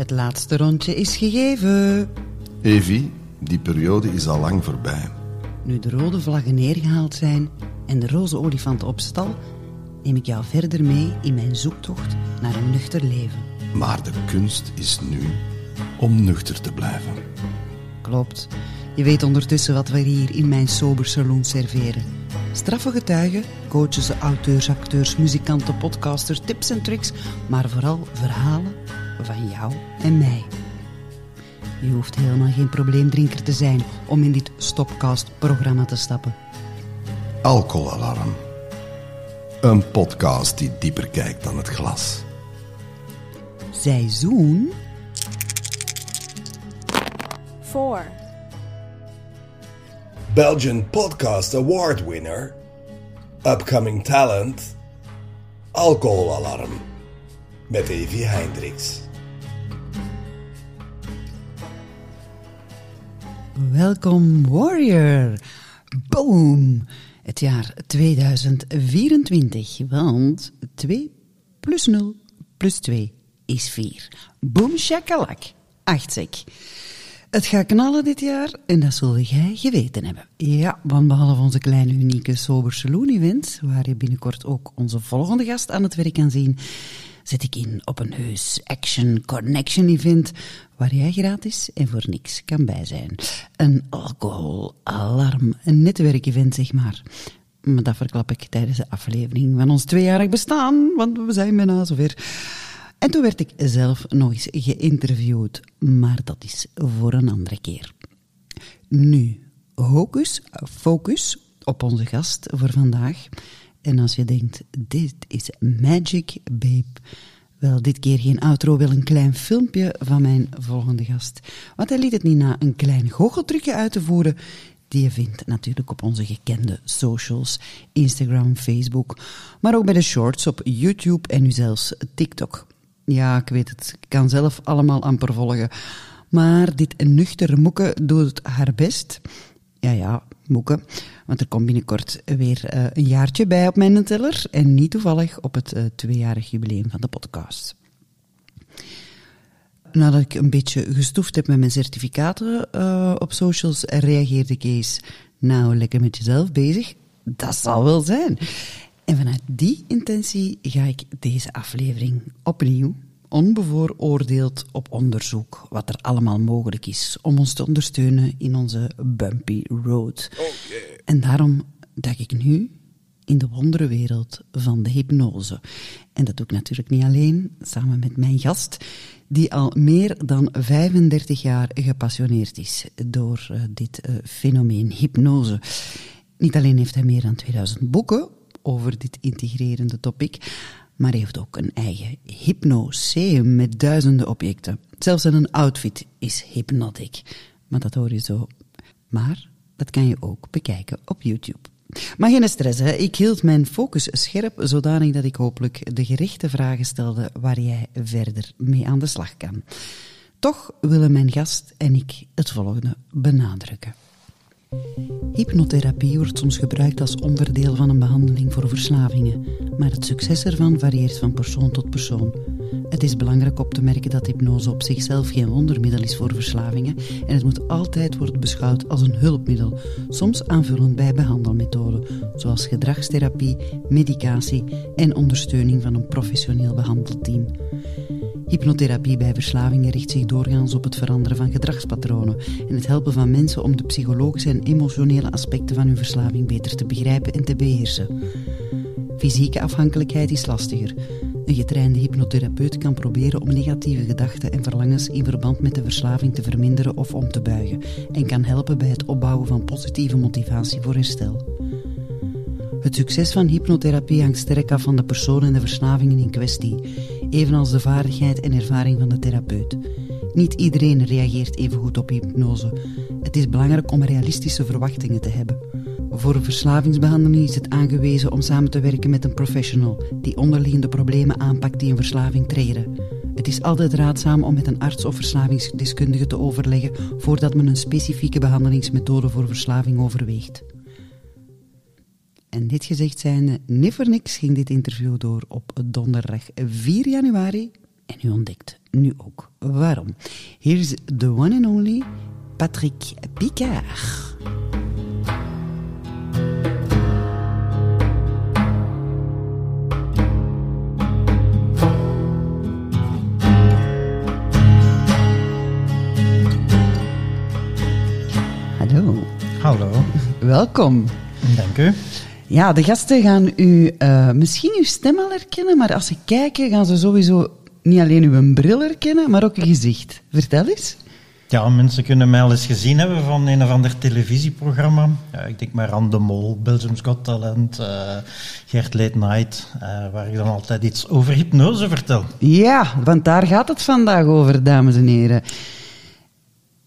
Het laatste rondje is gegeven. Evie, die periode is al lang voorbij. Nu de rode vlaggen neergehaald zijn en de roze olifant op stal, neem ik jou verder mee in mijn zoektocht naar een nuchter leven. Maar de kunst is nu om nuchter te blijven. Klopt. Je weet ondertussen wat we hier in mijn sober saloon serveren. Straffe getuigen, coaches, auteurs, acteurs, muzikanten, podcasters, tips en tricks, maar vooral verhalen van jou en mij. Je hoeft helemaal geen probleemdrinker te zijn om in dit Stopcast-programma te stappen. Alcoholalarm. Een podcast die dieper kijkt dan het glas. Seizoen 4. Belgian Podcast Award winner, upcoming talent, Alcoholalarm met Evie Hendricks. Welkom Warrior. Boom. Het jaar 2024, want 2 plus 0 plus 2 is 4. Boom shakalak. Achtzek. Het gaat knallen dit jaar en dat zul jij geweten hebben. Ja, want behalve onze kleine unieke Sober Saloon event, waar je binnenkort ook onze volgende gast aan het werk kan zien, zet ik in op een heus Action Connection event, waar jij gratis en voor niks kan bij zijn. Een alcoholalarm, een netwerkevent zeg maar. Maar dat verklap ik tijdens de aflevering van ons tweejarig bestaan, want we zijn bijna zover. En toen werd ik zelf nog eens geïnterviewd, maar dat is voor een andere keer. Nu, hocus, focus op onze gast voor vandaag. En als je denkt, dit is Magic Babe, wel dit keer geen outro, wel een klein filmpje van mijn volgende gast. Want hij liet het niet na een klein goocheltrucje uit te voeren, die je vindt natuurlijk op onze gekende socials, Instagram, Facebook, maar ook bij de shorts op YouTube en nu zelfs TikTok. Ja, ik weet het. Ik kan zelf allemaal amper volgen. Maar dit nuchtere moeke doet haar best. Ja, ja, moeke. Want er komt binnenkort weer uh, een jaartje bij op mijn teller. En niet toevallig op het uh, tweejarig jubileum van de podcast. Nadat ik een beetje gestoefd heb met mijn certificaten uh, op socials, reageerde Kees... Nou, lekker met jezelf bezig. Dat zal wel zijn. En vanuit die intentie ga ik deze aflevering opnieuw onbevooroordeeld op onderzoek wat er allemaal mogelijk is om ons te ondersteunen in onze bumpy road. En daarom duik ik nu in de wonderenwereld van de hypnose. En dat doe ik natuurlijk niet alleen, samen met mijn gast, die al meer dan 35 jaar gepassioneerd is door uh, dit uh, fenomeen hypnose. Niet alleen heeft hij meer dan 2000 boeken over dit integrerende topic, maar heeft ook een eigen hypnoseum met duizenden objecten. Zelfs een outfit is hypnotic. Maar dat hoor je zo. Maar dat kan je ook bekijken op YouTube. Maar geen stress, hè. ik hield mijn focus scherp, zodanig dat ik hopelijk de gerichte vragen stelde waar jij verder mee aan de slag kan. Toch willen mijn gast en ik het volgende benadrukken. Hypnotherapie wordt soms gebruikt als onderdeel van een behandeling voor verslavingen, maar het succes ervan varieert van persoon tot persoon. Het is belangrijk op te merken dat hypnose op zichzelf geen wondermiddel is voor verslavingen en het moet altijd worden beschouwd als een hulpmiddel, soms aanvullend bij behandelmethoden, zoals gedragstherapie, medicatie en ondersteuning van een professioneel behandelteam. Hypnotherapie bij verslavingen richt zich doorgaans op het veranderen van gedragspatronen en het helpen van mensen om de psychologische en emotionele aspecten van hun verslaving beter te begrijpen en te beheersen. Fysieke afhankelijkheid is lastiger. Een getrainde hypnotherapeut kan proberen om negatieve gedachten en verlangens in verband met de verslaving te verminderen of om te buigen en kan helpen bij het opbouwen van positieve motivatie voor herstel. Het succes van hypnotherapie hangt sterk af van de persoon en de verslavingen in kwestie, evenals de vaardigheid en ervaring van de therapeut. Niet iedereen reageert even goed op hypnose. Het is belangrijk om realistische verwachtingen te hebben. Voor verslavingsbehandeling is het aangewezen om samen te werken met een professional die onderliggende problemen aanpakt die een verslaving triggeren. Het is altijd raadzaam om met een arts of verslavingsdeskundige te overleggen voordat men een specifieke behandelingsmethode voor verslaving overweegt. En dit gezegd zijnde, niet voor niks ging dit interview door op donderdag 4 januari. En u ontdekt nu ook waarom. Hier is the one and only Patrick Picard. Hallo, Hallo, welkom. dank u. Ja, de gasten gaan u eh, misschien uw stem al herkennen, maar als ze kijken gaan ze sowieso niet alleen uw bril herkennen, maar ook uw gezicht. Vertel eens. Ja, mensen kunnen mij al eens gezien hebben van een of ander televisieprogramma. Ja, ik denk maar aan De Mol, Belgium's Got Talent, eh Gert Late Night, eh, waar ik dan altijd iets over hypnose vertel. Ja, want daar gaat het vandaag over, dames en heren.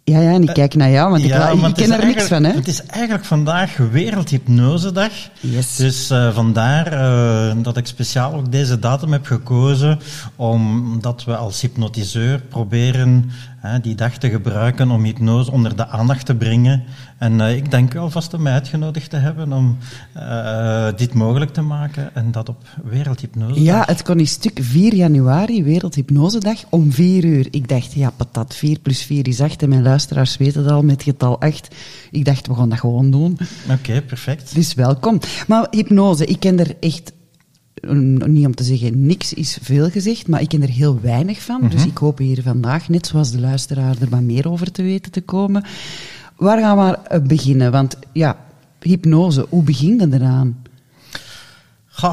Ja, ja, en ik kijk naar jou, want ik, ken er niks van, hè? Het is eigenlijk vandaag Wereldhypnosedag. Yes. Dus eh, vandaar eh, dat ik speciaal ook deze datum heb gekozen, omdat we als hypnotiseur proberen die dag te gebruiken om hypnose onder de aandacht te brengen. En eh, ik denk alvast om mij uitgenodigd te hebben om eh, dit mogelijk te maken en dat op Wereldhypnosedag. Ja, het kon in stuk 4 januari, Wereldhypnosedag, om 4 uur. Ik dacht, ja, patat, 4 plus 4 is 8. En mijn luisteraars weten het al met getal 8. Ik dacht, we gaan dat gewoon doen. Oké, perfect. Dus welkom. Maar hypnose, ik ken er echt, niet om te zeggen niks is veel gezegd, maar ik ken er heel weinig van. Mhm. Dus ik hoop hier vandaag, net zoals de luisteraar, er wat meer over te weten te komen. Waar gaan we beginnen? Want ja, hypnose, hoe begin je eraan?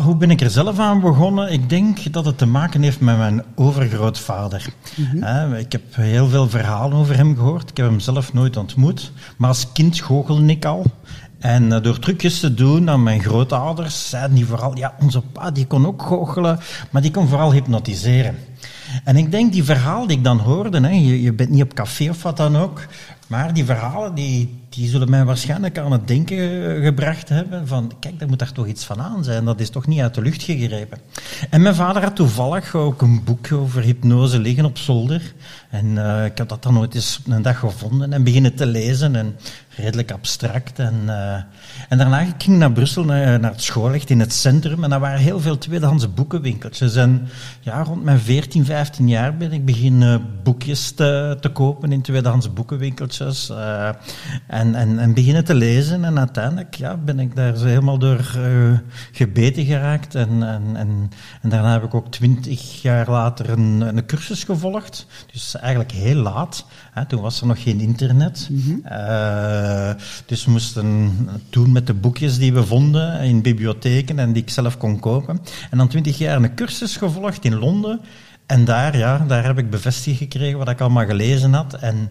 Hoe ben ik er zelf aan begonnen? Ik denk dat het te maken heeft met mijn overgrootvader. Hè, ik heb heel veel verhalen over hem gehoord. Ik heb hem zelf nooit ontmoet. Maar als kind goochelde ik al. En eh, door trucjes te doen aan mijn grootouders, zeiden die vooral, ja, onze pa die kon ook goochelen, maar die kon vooral hypnotiseren. En ik denk, die verhalen die ik dan hoorde, hè, je, je bent niet op café of wat dan ook, maar die verhalen die, die zullen mij waarschijnlijk aan het denken eh, gebracht hebben van, kijk, daar moet daar toch iets van aan zijn. Dat is toch niet uit de lucht gegrepen. En mijn vader had toevallig ook een boek over hypnose liggen op zolder. En eh, ik had dat dan ooit eens een dag gevonden en beginnen te lezen. En redelijk abstract. En, eh, en daarna ging ik naar Brussel, naar, het schoolrecht in het centrum. En daar waren heel veel tweedehands boekenwinkeltjes. En ja, rond mijn 14, 15 jaar ben ik beginnen boekjes te, te kopen in tweedehands boekenwinkeltjes. En, en, en beginnen te lezen. En uiteindelijk ja, ben ik daar zo helemaal door eh, gebeten geraakt. En, en, en, en daarna heb ik ook twintig jaar later een, een cursus gevolgd. Dus eigenlijk heel laat. Hè, toen was er nog geen internet. Eh, dus we moesten doen met de boekjes die we vonden in bibliotheken en die ik zelf kon kopen. En dan twintig jaar een cursus gevolgd in Londen. En daar, ja, daar heb ik bevestiging gekregen wat ik allemaal gelezen had. En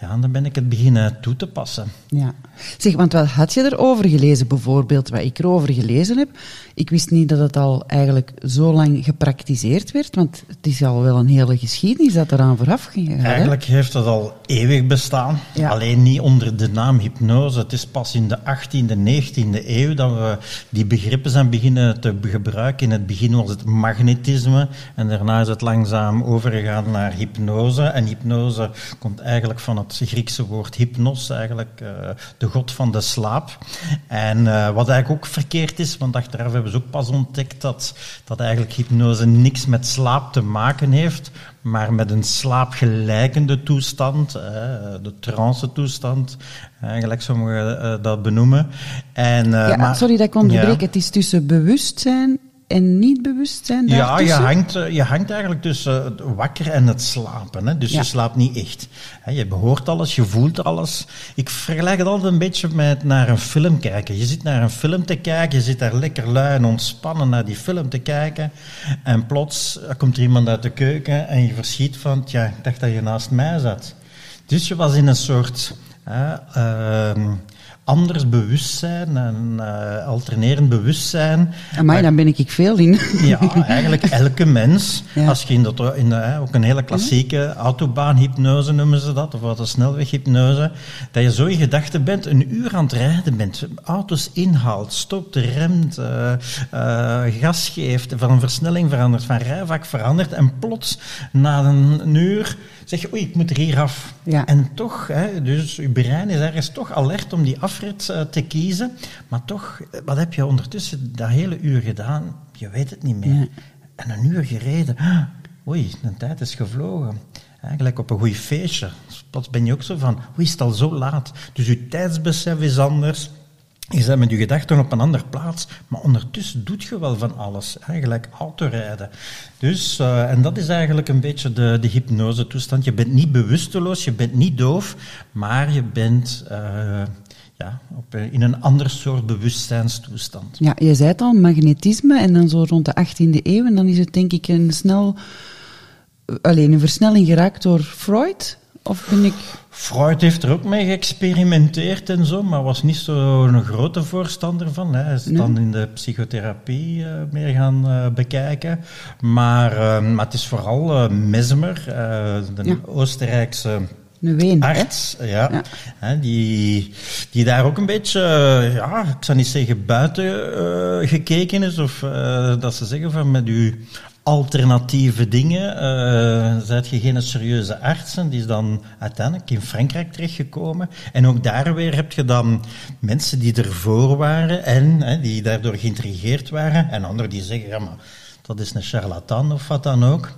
ja, dan ben ik het beginnen toe te passen. Ja. Zeg, want wat had je erover gelezen, bijvoorbeeld, wat ik erover gelezen heb? Ik wist niet dat het al eigenlijk zo lang gepraktiseerd werd, want het is al wel een hele geschiedenis dat eraan vooraf ging. hè? Eigenlijk heeft dat al eeuwig bestaan. Ja. Alleen niet onder de naam hypnose. Het is pas in de 18e, 19e eeuw dat we die begrippen zijn beginnen te gebruiken. In het begin was het magnetisme en daarna is het langzaam overgegaan naar hypnose. En hypnose komt eigenlijk van het Griekse woord hypnos, eigenlijk eh, de god van de slaap. En eh, wat eigenlijk ook verkeerd is, want achteraf hebben ze ook pas ontdekt dat, dat eigenlijk hypnose niks met slaap te maken heeft, maar met een slaapgelijkende toestand, eh, de trance toestand, eigenlijk sommigen eh, dat benoemen. En, Ja, maar- sorry dat ik onderbreek. Ja. Het is tussen bewustzijn en niet bewustzijn Ja, je daartussen? hangt, eh, je hangt eigenlijk tussen het wakker en het slapen. Hè? Dus Ja. je slaapt niet echt. Je hoort alles, je voelt alles. Ik vergelijk het altijd een beetje met naar een film kijken. Je zit naar een film te kijken, je zit daar lekker lui en ontspannen naar die film te kijken. En plots eh, komt er iemand uit de keuken en je verschiet van, tja, ik dacht dat je naast mij zat. Dus je was in een soort... hè, ehm, anders bewustzijn, een eh, alternerend bewustzijn. Amai, dan ben ik veel in. Ja, eigenlijk elke mens. Ja. Als je in, dat, in de, ook een hele klassieke autobaanhypnose noemen ze dat, of wat een snelweghypnose, dat je zo in gedachten bent, een uur aan het rijden bent, auto's inhaalt, stopt, remt, eh, eh, gas geeft, van een versnelling verandert, van rijvak verandert, en plots na een uur zeg je, oei, ik moet er hier af. Ja. En toch, hè, dus je brein is ergens toch alert om die afrit eh, te kiezen, maar toch, eh, wat heb je ondertussen dat hele uur gedaan? Je weet het niet meer. Ja. En een uur gereden. Ah, oei, de tijd is gevlogen. Eigenlijk op een goed feestje. Plots ben je ook zo van, oei, is het al zo laat? Dus je tijdsbesef is anders. Je bent met je gedachten op een andere plaats, maar ondertussen doet je wel van alles. Eigenlijk autorijden. Dus, uh, en dat is eigenlijk een beetje de, de hypnosetoestand. Je bent niet bewusteloos, je bent niet doof, maar je bent uh, ja, op, in een ander soort bewustzijnstoestand. Ja, je zei het al, magnetisme, en dan zo rond de 18e eeuw, en dan is het denk ik een snel, alleen een versnelling geraakt door Freud. Of ben ik... Freud heeft er ook mee geëxperimenteerd en zo, maar was niet zo'n grote voorstander van. Hij is nee. dan in de psychotherapie uh, meer gaan uh, bekijken. Maar, uh, maar het is vooral Mesmer, de ja. Oostenrijkse Ween, arts, ja, ja. Hè, die, die daar ook een beetje, ja, ik zou niet zeggen buiten gekeken is, of dat ze zeggen van met uw alternatieve dingen. Uh, zijt je geen serieuze arts en die is dan uiteindelijk in Frankrijk terechtgekomen. En ook daar weer heb je dan mensen die ervoor waren en hè, die daardoor geïntrigeerd waren. En anderen die zeggen, ja maar dat is een charlatan of wat dan ook.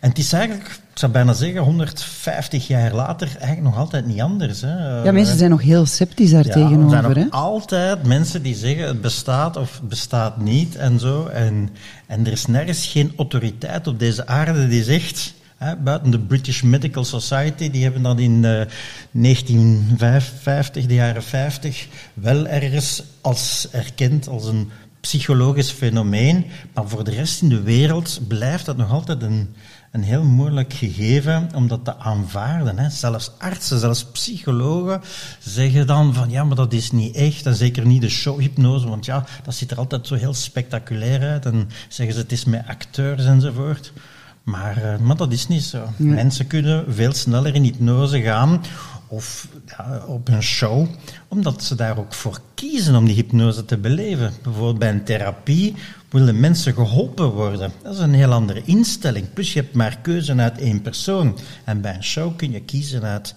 En het is eigenlijk, ik zou bijna zeggen, 150 jaar later eigenlijk nog altijd niet anders. Hè. Ja, mensen zijn nog heel sceptisch daar ja, tegenover. Er zijn nog altijd mensen die zeggen het bestaat of het bestaat niet en zo. En, en er is nergens geen autoriteit op deze aarde die zegt... Hè, buiten de British Medical Society, die hebben dat in uh, 1950, de jaren 50, wel ergens als erkend als een psychologisch fenomeen, maar voor de rest in de wereld blijft dat nog altijd een, een heel moeilijk gegeven om dat te aanvaarden. Hè. Zelfs artsen, zelfs psychologen zeggen dan van ja, maar dat is niet echt en zeker niet de showhypnose, want ja, dat ziet er altijd zo heel spectaculair uit en zeggen ze het is met acteurs enzovoort. Maar, uh, maar dat is niet zo. Mensen kunnen veel sneller in hypnose gaan of ja, op een show, omdat ze daar ook voor kiezen om die hypnose te beleven. Bijvoorbeeld bij een therapie willen mensen geholpen worden. Dat is een heel andere instelling. Plus je hebt maar keuze uit één persoon. En bij een show kun je kiezen uit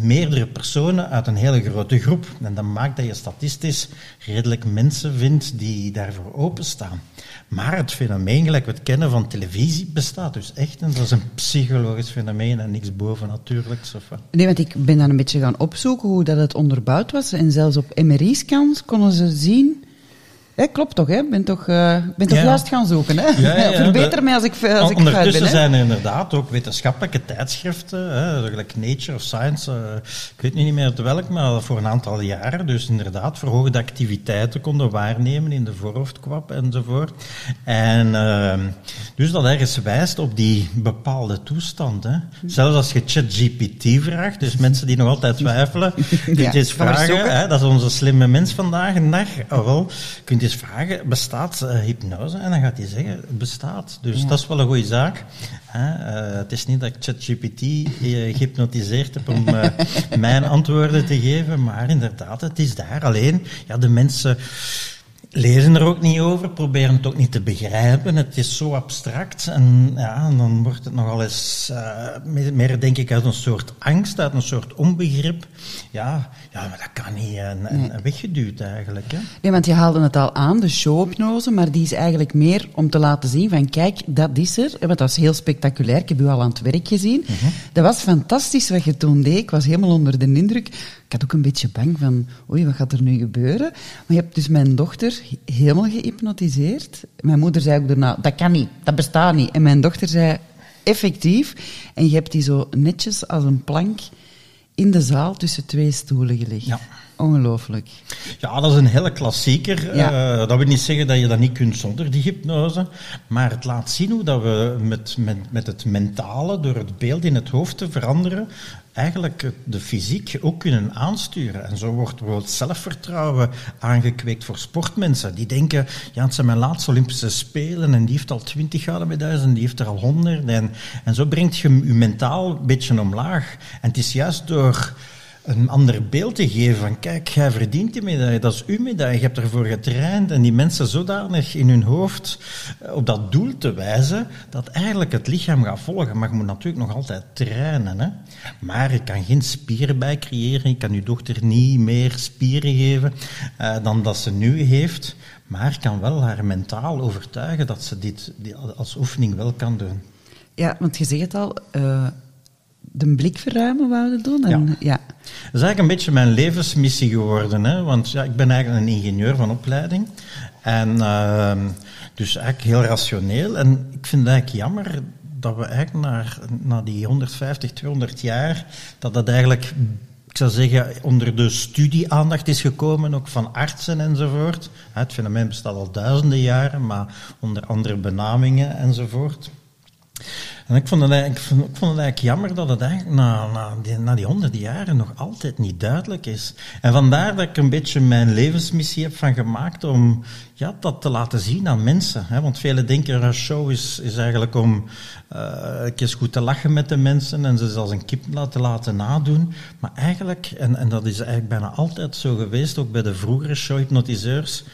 meerdere personen uit een hele grote groep. En dat maakt dat je statistisch redelijk mensen vindt die daarvoor openstaan. Maar het fenomeen, gelijk we het kennen van televisie, bestaat dus echt. En dat is een psychologisch fenomeen en niks bovennatuurlijks. Of wat. Nee, want ik ben dan een beetje gaan opzoeken hoe dat het onderbouwd was. En zelfs op MRI-scans konden ze zien Hè, klopt toch, hè? Ik ben toch, uh, ben toch ja. juist gaan zoeken, hè? Ja, ja, Verbeter mij als ik, als ik Ondertussen ben, zijn er inderdaad ook wetenschappelijke tijdschriften, hè, Nature of Science, uh, ik weet niet meer uit welk, maar voor een aantal jaren, dus inderdaad verhoogde activiteiten konden waarnemen in de voorhoofdkwap enzovoort. En uh, dus dat ergens wijst op die bepaalde toestand. Hè. Zelfs als je ChatGPT vraagt, dus mensen die nog altijd twijfelen, kun je eens vragen, hè, dat is onze slimme mens vandaag dag, oh wel, kunt eens vragen, bestaat uh, hypnose? En dan gaat hij zeggen, het bestaat. Dus ja. dat is wel een goede zaak. Uh, het is niet dat ik ChatGPT uh, gehypnotiseerd heb om mijn antwoorden te geven, maar inderdaad, het is daar. Alleen, ja, de mensen lezen er ook niet over, proberen het ook niet te begrijpen. Het is zo abstract en ja, dan wordt het nogal eens uh, meer, denk ik, uit een soort angst, uit een soort onbegrip. Ja, ja maar dat kan niet en, en nee. weggeduwd eigenlijk. Hè? Nee, want je haalde het al aan, de showhypnose, maar die is eigenlijk meer om te laten zien van kijk, dat is er. Want dat was heel spectaculair, ik heb u al aan het werk gezien. Uh -huh. Dat was fantastisch wat je toen deed, ik was helemaal onder de indruk. Ik had ook een beetje bang van, oei, wat gaat er nu gebeuren? Maar je hebt dus mijn dochter helemaal gehypnotiseerd. Mijn moeder zei ook daarna, dat kan niet, dat bestaat niet. En mijn dochter zei, effectief. En je hebt die zo netjes als een plank in de zaal tussen twee stoelen gelegd. Ja. Ongelooflijk. Ja, dat is een hele klassieker. Ja. Uh, dat wil niet zeggen dat je dat niet kunt zonder die hypnose. Maar het laat zien hoe dat we met, met, met het mentale, door het beeld in het hoofd te veranderen, eigenlijk de fysiek ook kunnen aansturen. En zo wordt bijvoorbeeld zelfvertrouwen aangekweekt voor sportmensen. Die denken, ja, het zijn mijn laatste Olympische Spelen en die heeft al twintig gouden medailles en die heeft er al honderd. En, en zo brengt je je mentaal een beetje omlaag. En het is juist door een ander beeld te geven van kijk, jij verdient die medaille, dat is uw medaille, je hebt ervoor getraind en die mensen zodanig in hun hoofd op dat doel te wijzen dat eigenlijk het lichaam gaat volgen. Maar je moet natuurlijk nog altijd trainen. Hè? Maar je kan geen spieren bij creëren, je kan je dochter niet meer spieren geven uh, dan dat ze nu heeft, maar kan wel haar mentaal overtuigen dat ze dit als oefening wel kan doen. Ja, want je zegt het al, eh, de blik verruimen wouden doen. En, Ja. ja. Dat is eigenlijk een beetje mijn levensmissie geworden. Hè? Want ja, ik ben eigenlijk een ingenieur van opleiding. En ehm, dus eigenlijk heel rationeel. En ik vind het eigenlijk jammer dat we eigenlijk naar, naar die 150, 200 jaar, dat dat eigenlijk, ik zou zeggen, onder de studieaandacht is gekomen, ook van artsen enzovoort. Het fenomeen bestaat al duizenden jaren, maar onder andere benamingen enzovoort. En ik vond, het vond, ik vond het eigenlijk jammer dat het eigenlijk na, na, die, na die honderden jaren nog altijd niet duidelijk is. En vandaar dat ik een beetje mijn levensmissie heb van gemaakt om ja, dat te laten zien aan mensen. Hè. Want velen denken een show is, is eigenlijk om eens goed te lachen met de mensen en ze als een kip laten, laten nadoen. Maar eigenlijk, en, en dat is eigenlijk bijna altijd zo geweest, ook bij de vroegere showhypnotiseurs,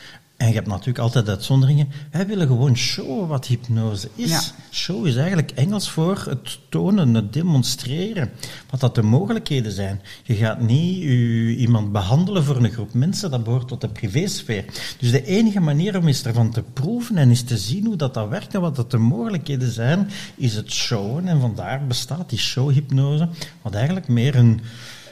en je hebt natuurlijk altijd uitzonderingen. Wij willen gewoon showen wat hypnose is. Ja. Show is eigenlijk Engels voor het tonen, het demonstreren. Wat dat de mogelijkheden zijn. Je gaat niet u, iemand behandelen voor een groep mensen, dat behoort tot de privésfeer. Dus de enige manier om eens ervan te proeven en eens te zien hoe dat, dat werkt en wat dat de mogelijkheden zijn, is het showen. En vandaar bestaat die showhypnose, wat eigenlijk meer een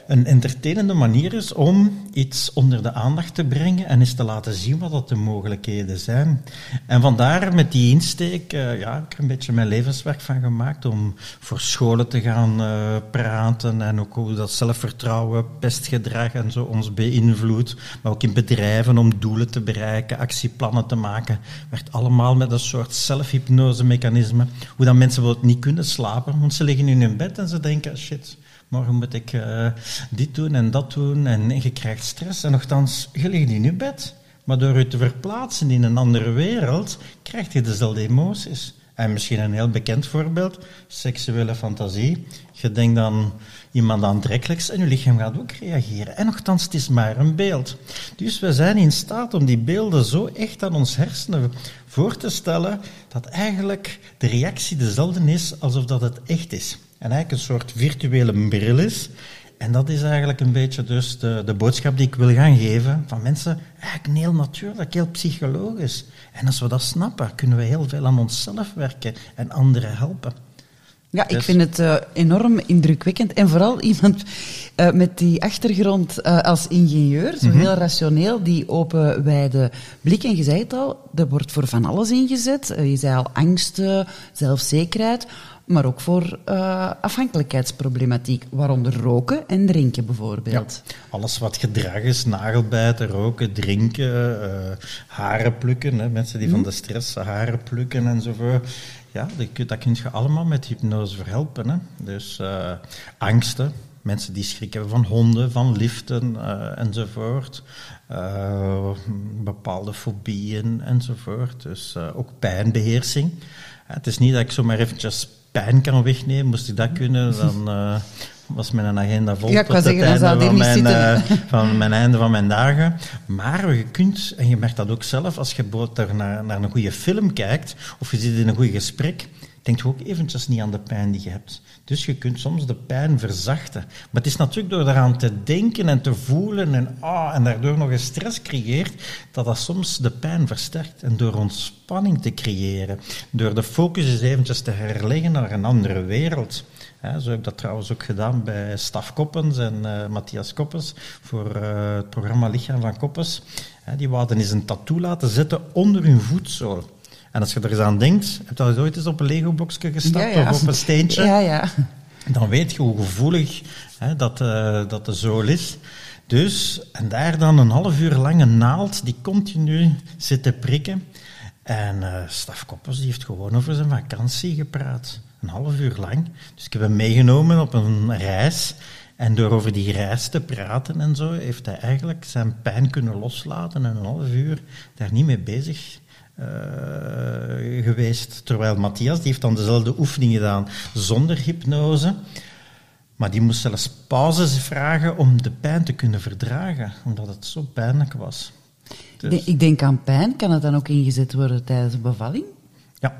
een entertainende manier is om iets onder de aandacht te brengen en eens te laten zien wat dat de mogelijkheden zijn. En vandaar met die insteek, eh, ja, heb ik er een beetje mijn levenswerk van gemaakt om voor scholen te gaan eh, praten en ook hoe dat zelfvertrouwen, pestgedrag en zo ons beïnvloedt. Maar ook in bedrijven om doelen te bereiken, actieplannen te maken. Werd allemaal met een soort zelfhypnose-mechanisme. Hoe dat mensen bijvoorbeeld niet kunnen slapen, want ze liggen in hun bed en ze denken, shit, morgen moet ik eh, dit doen en dat doen en je krijgt stress. En nogthans, je ligt in je bed. Maar door je te verplaatsen in een andere wereld, krijg je dezelfde emoties. En misschien een heel bekend voorbeeld, seksuele fantasie. Je denkt dan iemand aantrekkelijks en je lichaam gaat ook reageren. En nogthans, het is maar een beeld. Dus we zijn in staat om die beelden zo echt aan ons hersenen voor te stellen, dat eigenlijk de reactie dezelfde is alsof dat het echt is. En eigenlijk een soort virtuele bril is. En dat is eigenlijk een beetje dus de, de boodschap die ik wil gaan geven van mensen. Eigenlijk heel natuurlijk, heel psychologisch. En als we dat snappen, kunnen we heel veel aan onszelf werken en anderen helpen. Ja, ik Dus- vind het eh, enorm indrukwekkend. En vooral iemand eh, met die achtergrond eh, als ingenieur, zo heel rationeel, die open, wijde blik. En je zei het al, er wordt voor van alles ingezet. Je zei al angsten, zelfzekerheid, maar ook voor eh, afhankelijkheidsproblematiek, waaronder roken en drinken bijvoorbeeld. Alles wat gedrag is, nagelbijten, roken, drinken, eh, haren plukken. Hè, mensen die van de stress haren plukken enzovoort. Ja, dat, kun- je allemaal met hypnose verhelpen. Hè. Dus eh, angsten, mensen die schrikken van honden, van liften enzovoort. Bepaalde fobieën enzovoort. Dus ook pijnbeheersing. Ja, het is niet dat ik zomaar eventjes pijn kan wegnemen. Moest ik dat kunnen, dan eh, was mijn agenda vol. Ja, tot het zeggen, einde van mijn, eh, van mijn einde van mijn dagen. Maar je kunt, en je merkt dat ook zelf, als je naar, naar een goede film kijkt, of je zit in een goed gesprek, denk ook eventjes niet aan de pijn die je hebt. Dus je kunt soms de pijn verzachten. Maar het is natuurlijk door daaraan te denken en te voelen en, ah, en daardoor nog een stress creëert, dat dat soms de pijn versterkt. En door ontspanning te creëren, door de focus eens eventjes te herleggen naar een andere wereld. Zo heb ik dat trouwens ook gedaan bij Staf Koppens en eh, Matthias Koppens voor eh, het programma Lichaam van Koppens. Die wouden eens een tattoo laten zetten onder hun voetzool. En als je er eens aan denkt, heb je dat ooit eens op een Lego-blokje gestapt Ja, ja. of op een steentje? Ja, ja. dan weet je hoe gevoelig hè, dat, eh, dat de zool is. Dus, en daar dan een half uur lang een naald die continu zit te prikken. En eh Staf Koppers die heeft gewoon over zijn vakantie gepraat. Een half uur lang. Dus ik heb hem meegenomen op een reis. En door over die reis te praten en zo, heeft hij eigenlijk zijn pijn kunnen loslaten en een half uur daar niet mee bezig eh, geweest. Terwijl Matthias, die heeft dan dezelfde oefening gedaan zonder hypnose. Maar die moest zelfs pauzes vragen om de pijn te kunnen verdragen, omdat het zo pijnlijk was. Dus, Ik denk- denk aan pijn. Kan het dan ook ingezet worden tijdens de bevalling? ja.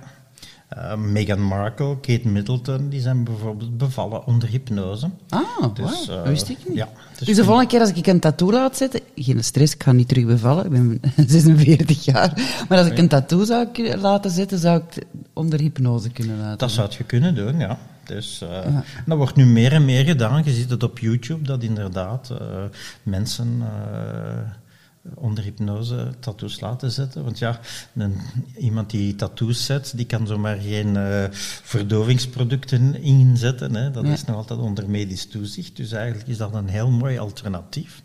Uh, Meghan Markle, Kate Middleton, die zijn bijvoorbeeld bevallen onder hypnose. Ah, Dus, wow, eh, wist ik niet. ja, dus dus de volgende keer als ik een tattoo laat zetten, geen stress, ik ga niet terug bevallen, ik ben 46 jaar, maar als ik een tattoo zou laten zetten, zou ik het onder hypnose kunnen laten. Dat zou je kunnen doen, ja. Dus, eh, dat wordt nu meer en meer gedaan. Je ziet het op YouTube, dat inderdaad mensen onder hypnose tattoos laten zetten. Want ja, een, iemand die tattoos zet, die kan zomaar geen eh, verdovingsproducten inzetten. Hè. Dat Ja. is nog altijd onder medisch toezicht. Dus eigenlijk is dat een heel mooi alternatief.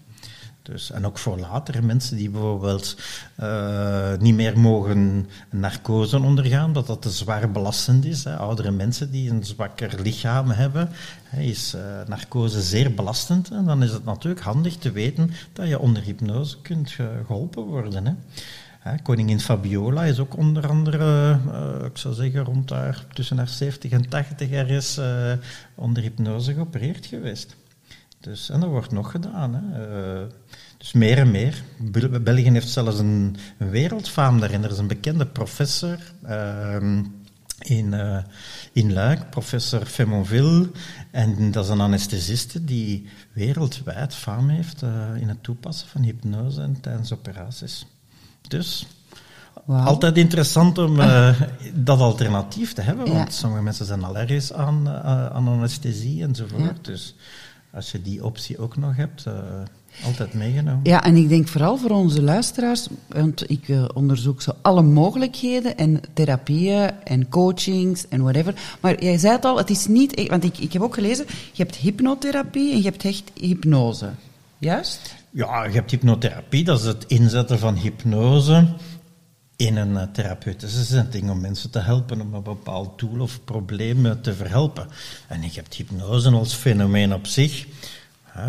Dus, en ook voor later, mensen die bijvoorbeeld eh, niet meer mogen narcose ondergaan, dat dat te zwaar belastend is. Hè. Oudere mensen die een zwakker lichaam hebben, hè, is eh, narcose zeer belastend. En dan is het natuurlijk handig te weten dat je onder hypnose kunt ge- geholpen worden. Hè. Koningin Fabiola is ook onder andere, eh, ik zou zeggen, rond daar tussen haar 70 en 80 jaar is onder hypnose geopereerd geweest. Dus, en dat wordt nog gedaan. Hè. Eh, dus meer en meer. Bel- België heeft zelfs een, een wereldfaam daarin. Er is een bekende professor ehm, in, eh, in Luik, professor Femonville. En dat is een anesthesiste die wereldwijd faam heeft eh, in het toepassen van hypnose en tijdens operaties. Dus altijd interessant om dat alternatief te hebben, want Ja. sommige mensen zijn allergisch aan, aan anesthesie enzovoort. Ja. Dus als je die optie ook nog hebt, eh, altijd meegenomen. Ja, en ik denk vooral voor onze luisteraars, want ik eh, onderzoek zo alle mogelijkheden en therapieën en coachings en whatever. Maar jij zei het al, het is niet, echt- want ik, ik heb ook gelezen, je hebt hypnotherapie en je hebt echt hypnose. Juist? Ja, je hebt hypnotherapie, dat is het inzetten van hypnose in een eh, therapeutische setting om mensen te helpen om een bepaald doel of probleem eh, te verhelpen. En je hebt hypnose als fenomeen op zich. eh,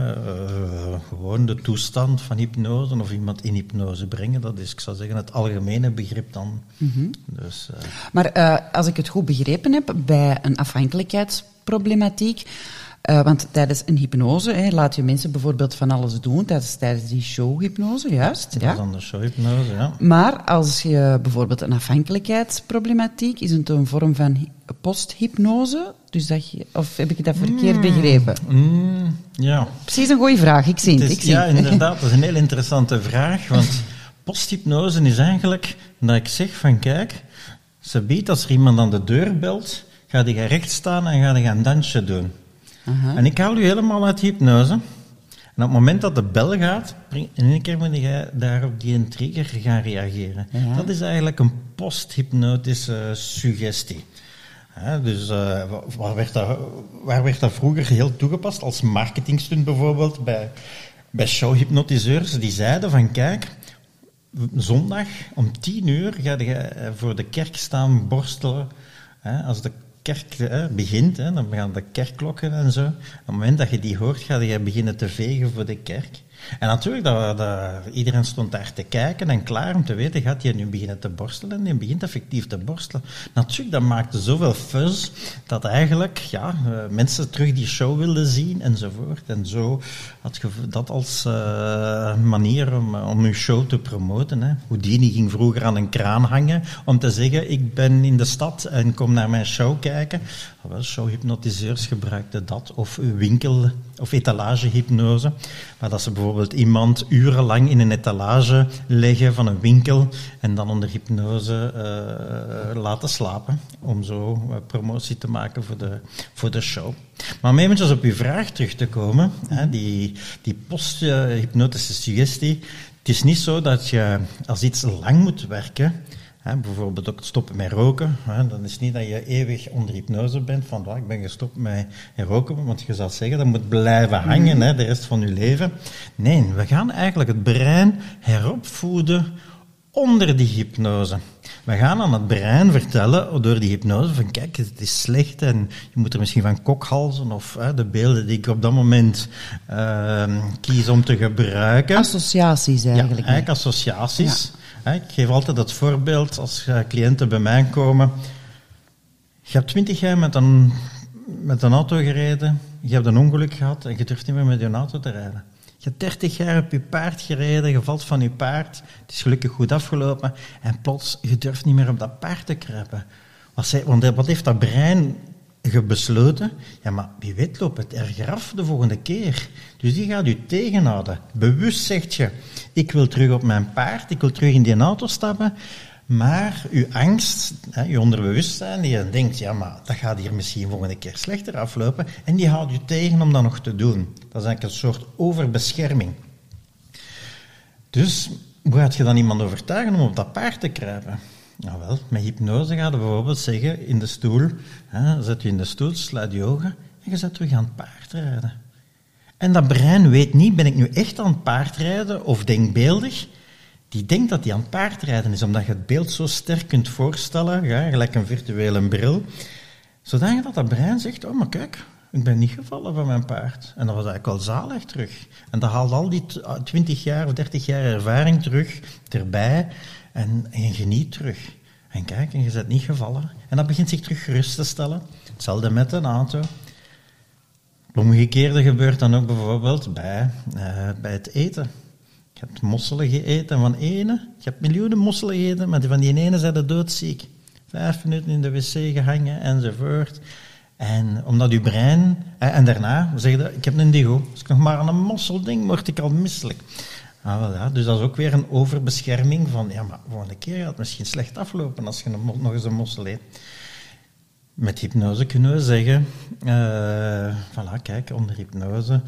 gewoon de toestand van hypnose of iemand in hypnose brengen, dat is, ik zou zeggen, het algemene begrip dan. Dus, eh, Maar als ik het goed begrepen heb, bij een afhankelijkheidsproblematiek, eh, want tijdens een hypnose hè, laat je mensen bijvoorbeeld van alles doen, tijdens, tijdens die showhypnose, juist. dat Ja? is dan de showhypnose, ja. Maar als je bijvoorbeeld een afhankelijkheidsproblematiek, is het een vorm van hy- posthypnose? Dus dat je, of heb ik dat verkeerd begrepen? Mm, ja. Precies een goede vraag, ik zie het. Het ik is, zie ja, het. inderdaad, dat is een heel interessante vraag. Want posthypnose is eigenlijk dat ik zeg van kijk, ze biedt als er iemand aan de deur belt, ga je recht staan en ga je een dansje doen. Aha. En ik haal u helemaal uit hypnose. En op het moment dat de bel gaat, in één keer moet je daar op die trigger gaan reageren. Ja. Dat is eigenlijk een posthypnotische suggestie. Dus eh, wa- waar, werd dat, waar werd dat vroeger heel toegepast? Als marketingstunt bijvoorbeeld bij, bij showhypnotiseurs. Die zeiden van kijk, zondag om tien uur ga je eh, voor de kerk staan borstelen. Hè, als de kerk begint, hè, dan gaan de kerkklokken en zo. Op het moment dat je die hoort, ga je beginnen te vegen voor de kerk. En natuurlijk, dat, iedereen stond daar te kijken en klaar om te weten, gaat hij nu beginnen te borstelen? En begint effectief te borstelen. Natuurlijk, dat maakte zoveel fuzz, dat eigenlijk ja, eh, mensen terug die show wilden zien enzovoort. En zo had je dat als eh, manier om, om uw show te promoten. Hè. Houdini ging vroeger aan een kraan hangen om te zeggen, ik ben in de stad en kom naar mijn show kijken. Wel, showhypnotiseurs gebruikten dat, of winkel- of etalagehypnose, waar dat ze bijvoorbeeld iemand urenlang in een etalage leggen van een winkel en dan onder hypnose eh, laten slapen, om zo eh, promotie te maken voor de, voor de show. Maar om eventjes op uw vraag terug te komen, hè, die, die posthypnotische suggestie, het is niet zo dat je als iets lang moet werken, Bijvoorbeeld ook stoppen met roken. Hè, dan is het niet dat je eeuwig onder hypnose bent van "Ah, ik ben gestopt met roken, want je zou zeggen dat moet blijven hangen hè, de rest van je leven. Nee, we gaan eigenlijk het brein heropvoeden onder die hypnose. We gaan aan het brein vertellen door die hypnose van kijk, het is slecht en je moet er misschien van kokhalzen of hè, de beelden die ik op dat moment ehm, kies om te gebruiken. Associaties Ja, eigenlijk. eigenlijk associaties. Ik geef altijd het voorbeeld als eh, cliënten bij mij komen. Je hebt twintig jaar met een, met een auto gereden, je hebt een ongeluk gehad en je durft niet meer met je auto te rijden. Je hebt 30 jaar op je paard gereden, je valt van je paard, het is gelukkig goed afgelopen en plots, je durft niet meer op dat paard te kruipen. Wat, want wat heeft dat brein besloten? Ja, maar wie weet loopt het erger af de volgende keer. Dus die gaat u tegenhouden. Bewust zegt je, ik wil terug op mijn paard, ik wil terug in die auto stappen. Maar uw angst, hè, uw onderbewustzijn, die denkt, ja, maar dat gaat hier misschien volgende keer slechter aflopen. En die houdt u tegen om dat nog te doen. Dat is eigenlijk een soort overbescherming. Dus hoe gaat je dan iemand overtuigen om op dat paard te kruipen? Nou wel, met hypnose gaat bijvoorbeeld zeggen, in de stoel, hè, zet je in de stoel, sluit je ogen en je zet terug aan het paard rijden. En dat brein weet niet, ben ik nu echt aan het paardrijden of denkbeeldig? Die denkt dat hij aan het paardrijden is, omdat je het beeld zo sterk kunt voorstellen, ja, gelijk een virtuele bril, zodat dat brein zegt, oh maar kijk, ik ben niet gevallen van mijn paard. En dat was eigenlijk wel zalig terug. En dat haalt al die 20 jaar of 30 jaar ervaring terug erbij en, en je geniet terug. En kijk, en je bent niet gevallen. En dat begint zich terug gerust te stellen. Hetzelfde met een auto. Het omgekeerde gebeurt dan ook bijvoorbeeld bij, uh, bij het eten. Je hebt mosselen gegeten van ene. Je hebt miljoenen mosselen gegeten, maar van die ene zijn de doodziek. Vijf minuten in de wc gehangen enzovoort. En omdat uw brein... En daarna zeg je, ik heb een digo. Als ik nog maar aan een mosselding word ik al misselijk. Ah, wel, ja. Dus dat is ook weer een overbescherming van... Ja, maar volgende keer gaat het misschien slecht aflopen als je nog eens een mossel eet. Met hypnose kunnen we zeggen, uh, voilà, kijk, onder hypnose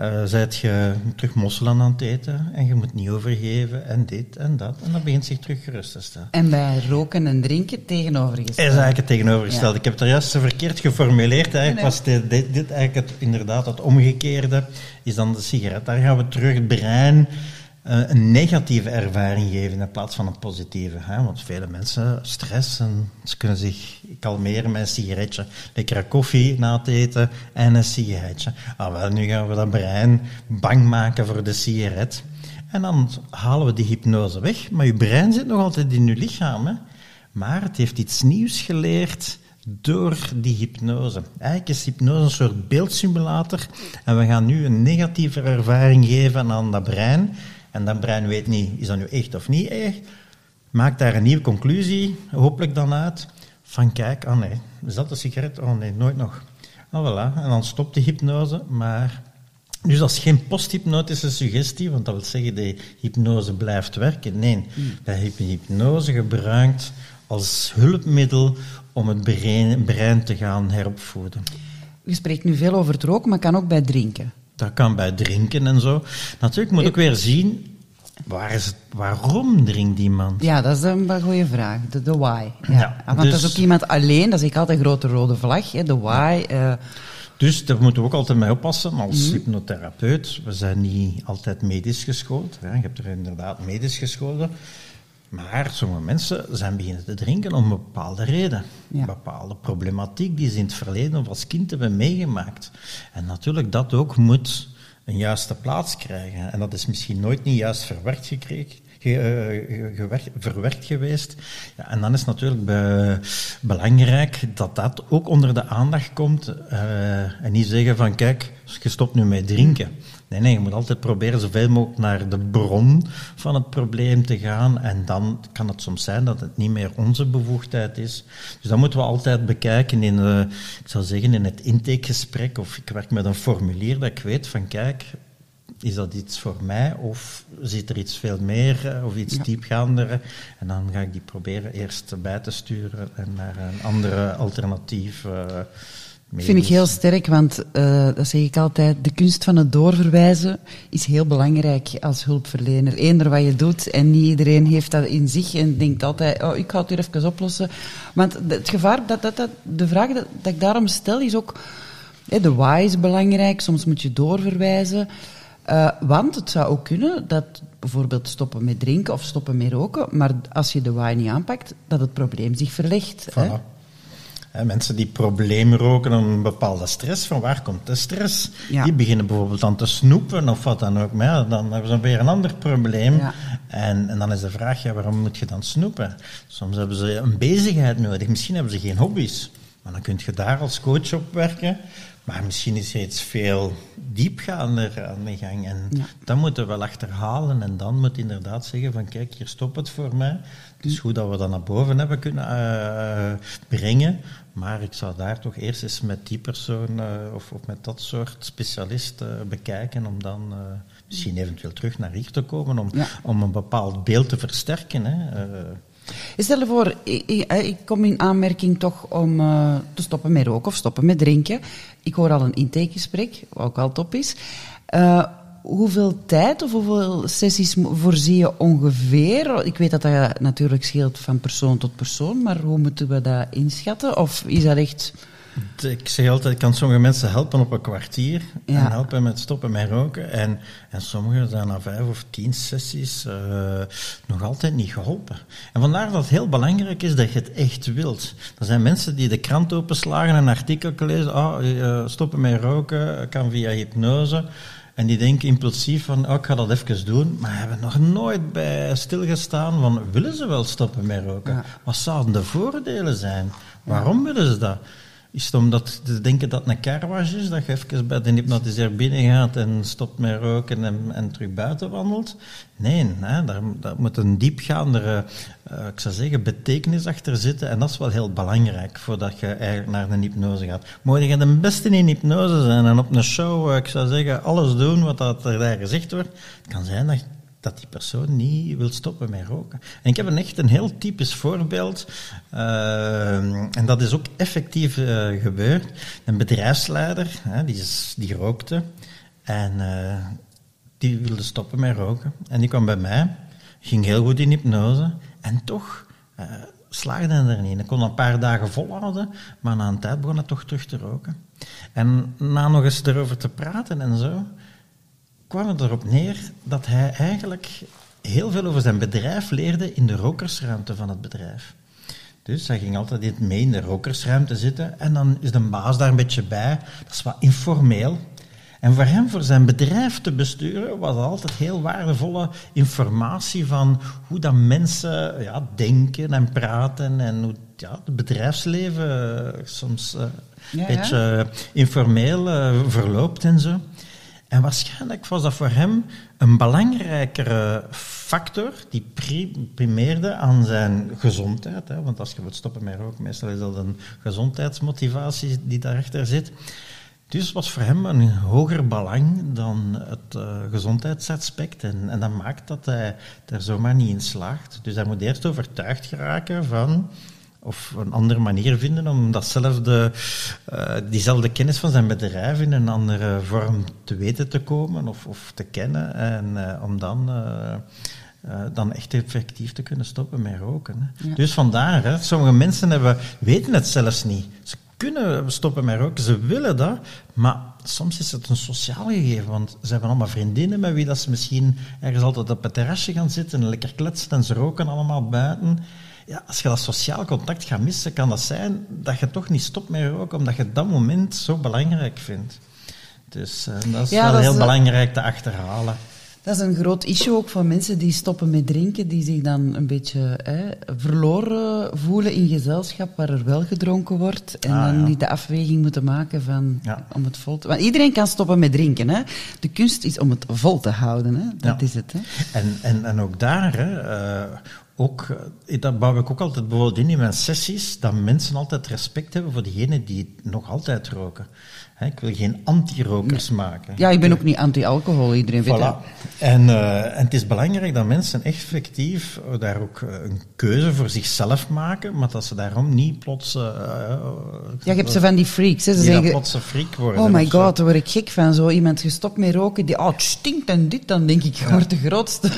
uh, zijt je terug mosselen aan het eten en je moet niet overgeven en dit en dat. En dan begint zich terug gerust te stellen. En bij roken en drinken tegenovergesteld? Is eigenlijk het tegenovergestelde. Ik heb het er juist verkeerd geformuleerd. Eigenlijk was dit, dit, dit eigenlijk het, inderdaad het omgekeerde, is dan de sigaret. Daar gaan we terug het brein een negatieve ervaring geven in plaats van een positieve. Hè? Want vele mensen stressen, ze kunnen zich kalmeren met een sigaretje. Lekkere koffie na het eten en een sigaretje. Ah, wel, nu gaan we dat brein bang maken voor de sigaret. En dan halen we die hypnose weg. Maar je brein zit nog altijd in je lichaam. Hè? Maar het heeft iets nieuws geleerd door die hypnose. Eigenlijk is hypnose een soort beeldsimulator. En we gaan nu een negatieve ervaring geven aan dat brein. En dat brein weet niet, is dat nu echt of niet echt? Maakt daar een nieuwe conclusie, hopelijk dan uit, van kijk, oh nee, is dat een sigaret? Oh nee, nooit nog. Oh voilà, en dan stopt de hypnose, maar... Dus dat is geen posthypnotische suggestie, want dat wil zeggen de hypnose blijft werken. Nee, hmm. wij hypnose gebruikt als hulpmiddel om het brein, brein te gaan heropvoeden. U spreekt nu veel over het roken, maar kan ook bij drinken. Dat kan bij drinken en zo. Natuurlijk moet ik weer zien, waar is het, waarom drinkt die man? Ja, dat is een goede vraag. De, de why. Ja. Want dus, dat is ook iemand alleen, dat is ik altijd een grote rode vlag. Hè, de why. Uh, dus daar moeten we ook altijd mee oppassen als mm. hypnotherapeut. We zijn niet altijd medisch geschoold. Hè. Je hebt er inderdaad medisch geschoold. Maar sommige mensen zijn beginnen te drinken om een bepaalde reden. Een bepaalde problematiek die ze in het verleden of als kind hebben meegemaakt. En natuurlijk, dat ook moet een juiste plaats krijgen. En dat is misschien nooit niet juist verwerkt gekregen. Eh, verwerkt geweest. Ja, en dan is natuurlijk be belangrijk dat dat ook onder de aandacht komt. Uh, en niet zeggen van kijk, je stopt nu met drinken. Nee, nee, je moet altijd proberen zoveel mogelijk naar de bron van het probleem te gaan. En dan kan het soms zijn dat het niet meer onze bevoegdheid is. Dus dat moeten we altijd bekijken in, uh, ik zou zeggen, in het intakegesprek. Of ik werk met een formulier dat ik weet van, kijk, is dat iets voor mij of zit er iets veel meer eh, of iets ja. diepgaander? En dan ga ik die proberen eerst bij te sturen en naar een andere alternatief. Uh, Vind ik heel sterk, want uh, dat zeg ik altijd, de kunst van het doorverwijzen is heel belangrijk als hulpverlener. Eender wat je doet en niet iedereen heeft dat in zich en denkt altijd, oh, ik ga het hier even oplossen. Want het gevaar, dat, dat, dat, de vraag dat, dat ik daarom stel is ook, hè, de why is belangrijk, soms moet je doorverwijzen. Uh, want het zou ook kunnen dat bijvoorbeeld stoppen met drinken of stoppen met roken, maar als je de why niet aanpakt, dat het probleem zich verlegt. Hè? Mensen die probleem roken om een bepaalde stress, van waar komt de stress? Die beginnen bijvoorbeeld aan te snoepen of wat dan ook. Maar ja, dan hebben ze weer een ander probleem. En, en dan is de vraag, ja, waarom moet je dan snoepen? Soms hebben ze een bezigheid nodig. Misschien hebben ze geen hobby's. Maar dan kun je daar als coach op werken Maar misschien is er iets veel diepgaander aan de gang. En Ja. dat moeten we wel achterhalen. En dan moet inderdaad zeggen van kijk, hier stopt het voor mij. Het is goed dat we dat naar boven hebben kunnen eh, brengen. Maar ik zou daar toch eerst eens met die persoon eh, of, of met dat soort specialist eh, bekijken. Om dan eh, misschien eventueel terug naar hier te komen. Om, Ja. om een bepaald beeld te versterken. Hè. Stel je voor, ik, ik, ik kom in aanmerking toch om te stoppen met roken of stoppen met drinken. Ik hoor al een intakegesprek, wat ook al top is. Hoeveel tijd of hoeveel sessies voorzie je ongeveer? Ik weet dat dat natuurlijk scheelt van persoon tot persoon, maar hoe moeten we dat inschatten? Of is dat echt... Ik zeg altijd, ik kan sommige mensen helpen op een kwartier Ja. en helpen met stoppen met roken. En, en sommigen zijn na vijf of tien sessies eh, nog altijd niet geholpen. En vandaar dat het heel belangrijk is dat je het echt wilt. Er zijn mensen die de krant openslagen en een artikel lezen, ah, eh, stoppen met roken kan via hypnose. En die denken impulsief van, oh, ik ga dat even doen, maar hebben nog nooit bij stilgestaan van, willen ze wel stoppen met roken? Ja. Wat zouden de voordelen zijn? Waarom willen ze dat? Is het omdat ze denken dat het een carwash is, dat je even bij de hypnotiseer binnen gaat en stopt met roken en, en terug buiten wandelt? Nee, hè, daar, moet een diepgaandere, eh, ik zou zeggen, betekenis achter zitten. En dat is wel heel belangrijk voordat je eigenlijk naar een hypnose gaat. Mocht je de beste in hypnose zijn en op een show, eh, ik zou zeggen, alles doen wat er daar gezegd wordt, het kan zijn dat dat die persoon niet wil stoppen met roken. En ik heb een echt een heel typisch voorbeeld, eh, en dat is ook effectief eh, gebeurd. Een bedrijfsleider, die, die rookte, en eh, die wilde stoppen met roken. En die kwam bij mij, ging heel goed in hypnose, en toch slaagde hij er niet. Ik kon een paar dagen volhouden, maar na een tijd begon hij toch terug te roken. En na nog eens erover te praten en zo, kwam het erop neer dat hij eigenlijk heel veel over zijn bedrijf leerde in de rokersruimte van het bedrijf. Dus hij ging altijd in- mee in de rokersruimte zitten en dan is de baas daar een beetje bij. Dat is wat informeel. En voor hem, voor zijn bedrijf te besturen, was altijd heel waardevolle informatie van hoe dat mensen ja, denken en praten en hoe ja, het bedrijfsleven eh, soms Ja, een beetje eh, informeel eh, verloopt en zo. En waarschijnlijk was dat voor hem een belangrijkere factor die pri- primeerde aan zijn gezondheid. Hè? Want als je wilt stoppen met roken, meestal is dat een gezondheidsmotivatie die daarachter zit. Dus was voor hem een hoger belang dan het eh, gezondheidsaspect. En, en dat maakt dat hij er zomaar niet in slaagt. Dus hij moet eerst overtuigd geraken van of een andere manier vinden om datzelfde, eh, diezelfde kennis van zijn bedrijf in een andere vorm te weten te komen of, of te kennen. En eh, om dan, eh, dan echt effectief te kunnen stoppen met roken. Hè. Ja. Dus vandaar, hè, sommige mensen hebben, weten het zelfs niet. Ze kunnen stoppen met roken, ze willen dat, maar soms is het een sociaal gegeven, want ze hebben allemaal vriendinnen met wie dat ze misschien ergens altijd op het terrasje gaan zitten en lekker kletsen en ze roken allemaal buiten. Ja, als je dat sociaal contact gaat missen, kan dat zijn dat je toch niet stopt met roken, omdat je dat moment zo belangrijk vindt. Dus eh, dat is Ja, wel dat heel belangrijk te achterhalen. Dat is een groot issue ook voor mensen die stoppen met drinken, die zich dan een beetje hè, verloren voelen in gezelschap waar er wel gedronken wordt. En Ah, dan ja. niet de afweging moeten maken van Ja. om het vol te... Want iedereen kan stoppen met drinken. Hè? De kunst is om het vol te houden. Hè? Dat Ja. is het. Hè? En, en, en ook daar, hè, eh, ook, eh, dat bouw ik ook altijd bijvoorbeeld in in mijn sessies, dat mensen altijd respect hebben voor diegenen die nog altijd roken. Ik wil geen anti-rokers maken. Ja, ik ben ook niet anti-alcohol. Iedereen weet dat. Voilà. En, eh, en het is belangrijk dat mensen effectief eh, daar ook een keuze voor zichzelf maken, maar dat ze daarom niet plots... Ja, je hebt ze van die freaks. Hè? Ze zeggen, plots een freak worden. oh my god, daar word ik gek van. Zo iemand gestopt met roken, die, oh, het stinkt en dit. Dan denk ik, je wordt de grootste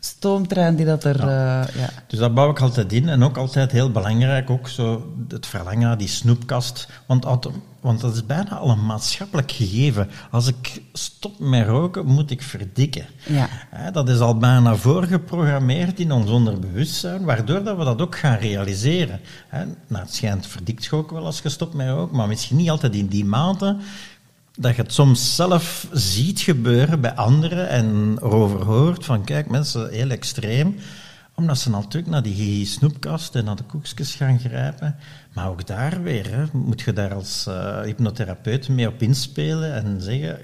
stoomtrein die dat er... Ja. ja. Dus dat bouw ik altijd in. En ook altijd heel belangrijk, ook zo het verlangen naar die snoepkast. Want, want dat is bijna al een maatschappelijk gegeven. Als ik stop met roken, moet ik verdikken. Ja. Hè, dat is al bijna voorgeprogrammeerd in ons onderbewustzijn, waardoor dat we dat ook gaan realiseren. Hè, nou, het schijnt verdikt je ook wel als je stopt met roken, maar misschien niet altijd in die mate dat je het soms zelf ziet gebeuren bij anderen en erover hoort van kijk mensen, heel extreem. Omdat ze natuurlijk naar die snoepkast en naar de koekjes gaan grijpen. Maar ook daar weer, moet je daar als uh, hypnotherapeut mee op inspelen en zeggen,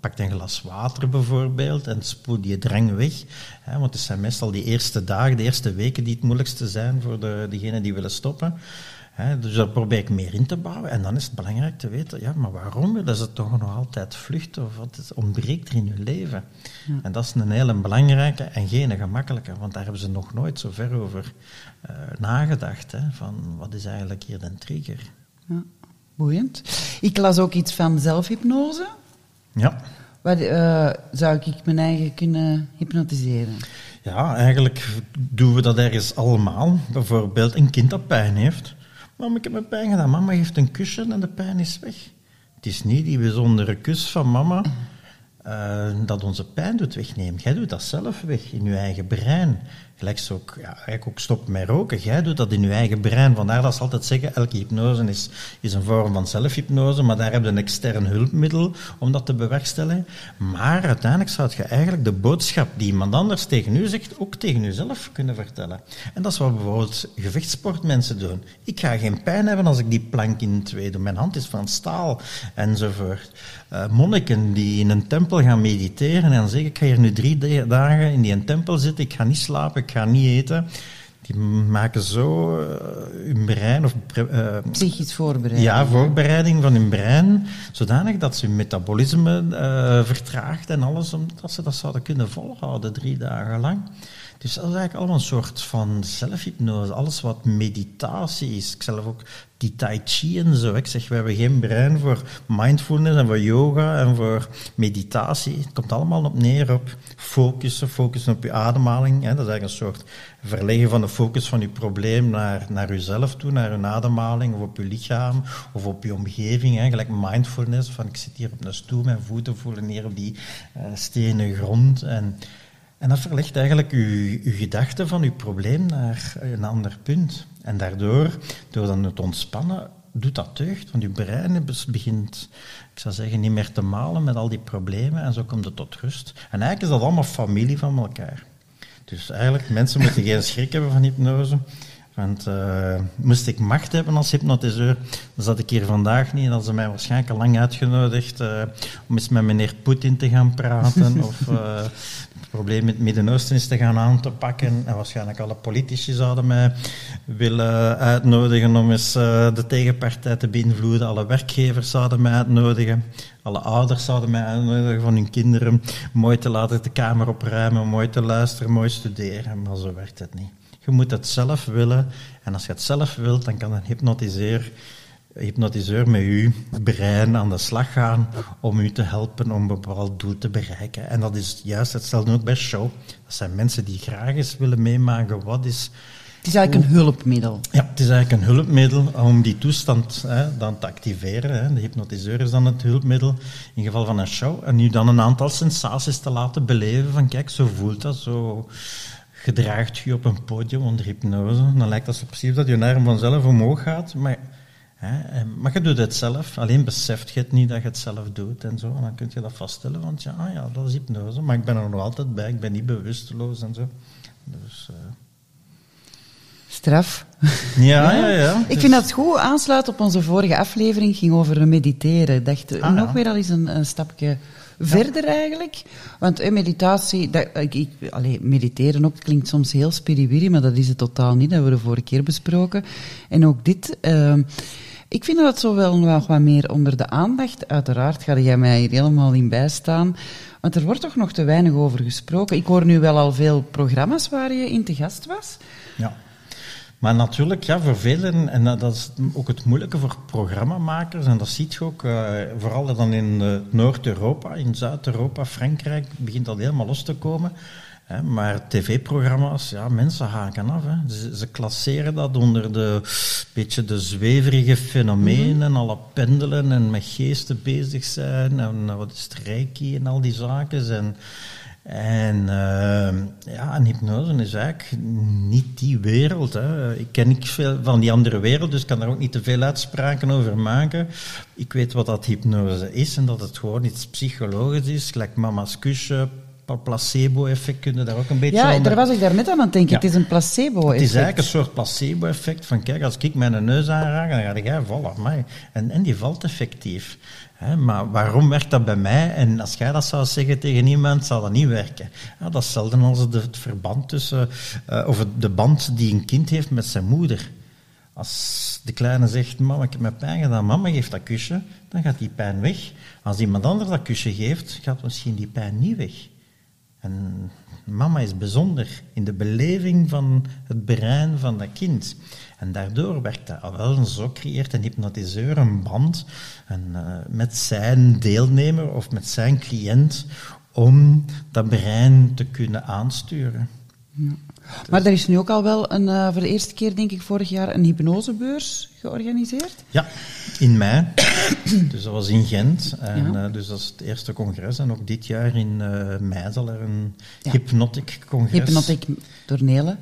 pak een glas water bijvoorbeeld en spoel die drang weg. Hè, want het zijn meestal die eerste dagen, de eerste weken die het moeilijkste zijn voor de, diegenen die willen stoppen dus daar probeer ik meer in te bouwen. En dan is het belangrijk te weten, ja, maar waarom willen ze toch nog altijd vluchten? Of wat ontbreekt er in hun leven? Ja. En dat is een hele belangrijke en geen gemakkelijke, want daar hebben ze nog nooit zo ver over uh, nagedacht. Hè, van wat is eigenlijk hier de trigger? Ja, boeiend. Ik las ook iets van zelfhypnose. Ja. Wat, uh, zou ik mijn eigen kunnen hypnotiseren? Ja, eigenlijk doen we dat ergens allemaal. Bijvoorbeeld een kind dat pijn heeft Mama, ik heb mijn pijn gedaan. Mama heeft een kusje en de pijn is weg. Het is niet die bijzondere kus van mama uh, dat onze pijn doet wegnemen. Jij doet dat zelf weg in je eigen brein. Gelijk ook, ja, eigenlijk ook stop met roken. Jij doet dat in je eigen brein. Vandaar dat ze altijd zeggen, elke hypnose is, is een vorm van zelfhypnose, maar daar heb je een extern hulpmiddel om dat te bewerkstelligen. Maar uiteindelijk zou je eigenlijk de boodschap die iemand anders tegen u zegt, ook tegen jezelf kunnen vertellen. En dat is wat bijvoorbeeld gevechtsportmensen doen. Ik ga geen pijn hebben als ik die plank in twee doe. Mijn hand is van staal, enzovoort. Uh, monniken die in een tempel gaan mediteren en zeggen, ik ga hier nu drie dagen in die tempel zitten, ik ga niet slapen, ik ga niet eten. Die maken zo uh, hun brein... Of, uh, Psychisch voorbereiding. Ja, voorbereiding van hun brein, zodanig dat ze hun metabolisme vertraagt en alles, omdat ze dat zouden kunnen volhouden drie dagen lang. Dus dat is eigenlijk allemaal een soort van zelfhypnose. Alles wat meditatie is. Ik zelf ook die tai chi en zo. Ik zeg, we hebben geen brein voor mindfulness en voor yoga en voor meditatie. Het komt allemaal op neer op focussen, focussen op je ademhaling. Dat is eigenlijk een soort verleggen van de focus van je probleem naar, naar jezelf toe, naar je ademhaling of op je lichaam of op je omgeving. Gelijk mindfulness, van ik zit hier op een stoel, mijn voeten voelen neer op die uh, stenen grond en en dat verlegt eigenlijk uw, uw gedachte van uw probleem naar een ander punt. En daardoor, door dan het ontspannen, doet dat deugd. Want uw brein begint, ik zou zeggen, niet meer te malen met al die problemen. En zo komt het tot rust. En eigenlijk is dat allemaal familie van elkaar. Dus eigenlijk, mensen moeten geen schrik hebben van hypnose. Want uh, moest ik macht hebben als hypnotiseur, dan zat ik hier vandaag niet. En hadden ze mij waarschijnlijk al lang uitgenodigd uh, om eens met meneer Poetin te gaan praten. of uh, het probleem met het Midden-Oosten is te gaan aan te pakken. En waarschijnlijk alle politici zouden mij willen uitnodigen om eens de tegenpartij te beïnvloeden. Alle werkgevers zouden mij uitnodigen. Alle ouders zouden mij uitnodigen van hun kinderen mooi te laten de kamer opruimen, mooi te luisteren, mooi studeren. Maar zo werkt het niet. Je moet het zelf willen. En als je het zelf wilt, dan kan een hypnotiseur, hypnotiseur met je brein aan de slag gaan om u te helpen om een bepaald doel te bereiken. En dat is juist hetzelfde ook bij show. Dat zijn mensen die graag eens willen meemaken wat is... Het is eigenlijk een hulpmiddel. Ja, het is eigenlijk een hulpmiddel om die toestand hè, dan te activeren. Hè. De hypnotiseur is dan het hulpmiddel in geval van een show. En nu dan een aantal sensaties te laten beleven van kijk, zo voelt dat, zo gedraagt je op een podium onder hypnose, dan lijkt dat zo precies dat je arm vanzelf omhoog gaat. Maar, hè, maar je doet het zelf, alleen beseft je het niet dat je het zelf doet en zo. En dan kun je dat vaststellen, want ja, ah ja, dat is hypnose, maar ik ben er nog altijd bij, ik ben niet bewusteloos en zo. Dus, uh... Straf. Ja, ja, ja. Ik vind dat het goed aansluit op onze vorige aflevering, ging over mediteren. Ik dacht, ah, nog weer al eens een, een stapje verder eigenlijk. Want eh, meditatie, dat, ik, mediteren ook klinkt soms heel spiriwiri, maar dat is het totaal niet. Dat hebben we de vorige keer besproken. En ook dit. Uh, ik vind dat zo wel nog wat meer onder de aandacht. Uiteraard ga jij mij hier helemaal in bijstaan. Want er wordt toch nog te weinig over gesproken. Ik hoor nu wel al veel programma's waar je in te gast was. Ja. Maar natuurlijk, ja, voor velen, en dat is ook het moeilijke voor programmamakers, en dat ziet je ook, uh, vooral dan in uh, Noord-Europa, in Zuid-Europa, Frankrijk, begint dat helemaal los te komen. Hè. Maar tv-programma's, ja, mensen haken af. Hè. Ze, ze, klasseren dat onder de beetje de zweverige fenomenen, mhm. alle pendelen en met geesten bezig zijn, en wat is het, en al die zaken. En, en uh, ja, hypnose is eigenlijk niet die wereld. Hè. Ik ken niet veel van die andere wereld, dus ik kan daar ook niet te veel uitspraken over maken. Ik weet wat dat hypnose is en dat het gewoon iets psychologisch is, gelijk mama's kusje, placebo-effect kun je daar ook een beetje Ja, daar was ik daar net aan aan het denken. Ja. Het is een placebo-effect. Het is eigenlijk een soort placebo-effect van, kijk, als ik mijn neus aanraak, dan ga jij vallen. Amai. En, en die valt effectief. Maar waarom werkt dat bij mij? En als jij dat zou zeggen tegen iemand, zou dat niet werken. Ja, dat is zelden als het, het verband tussen, eh, of het- de band die een kind heeft met zijn moeder. Als de kleine zegt, mama, ik heb me pijn gedaan, mama geeft dat kusje, dan gaat die pijn weg. Als iemand anders dat kusje geeft, gaat misschien die pijn niet weg. En mama is bijzonder in de beleving van het brein van dat kind. En daardoor werkt dat al wel. Zo creëert een hypnotiseur een band en, eh, met zijn deelnemer of met zijn cliënt om dat brein te kunnen aansturen. Maar er is nu ook al wel een, eh, voor de eerste keer, denk ik, vorig jaar een hypnosebeurs georganiseerd. Ja, in mei. dus dat was in Gent. En, Ja. eh, dus dat is het eerste congres. En ook dit jaar in eh, mei zal er een Ja. hypnotic congres. Hypnotic.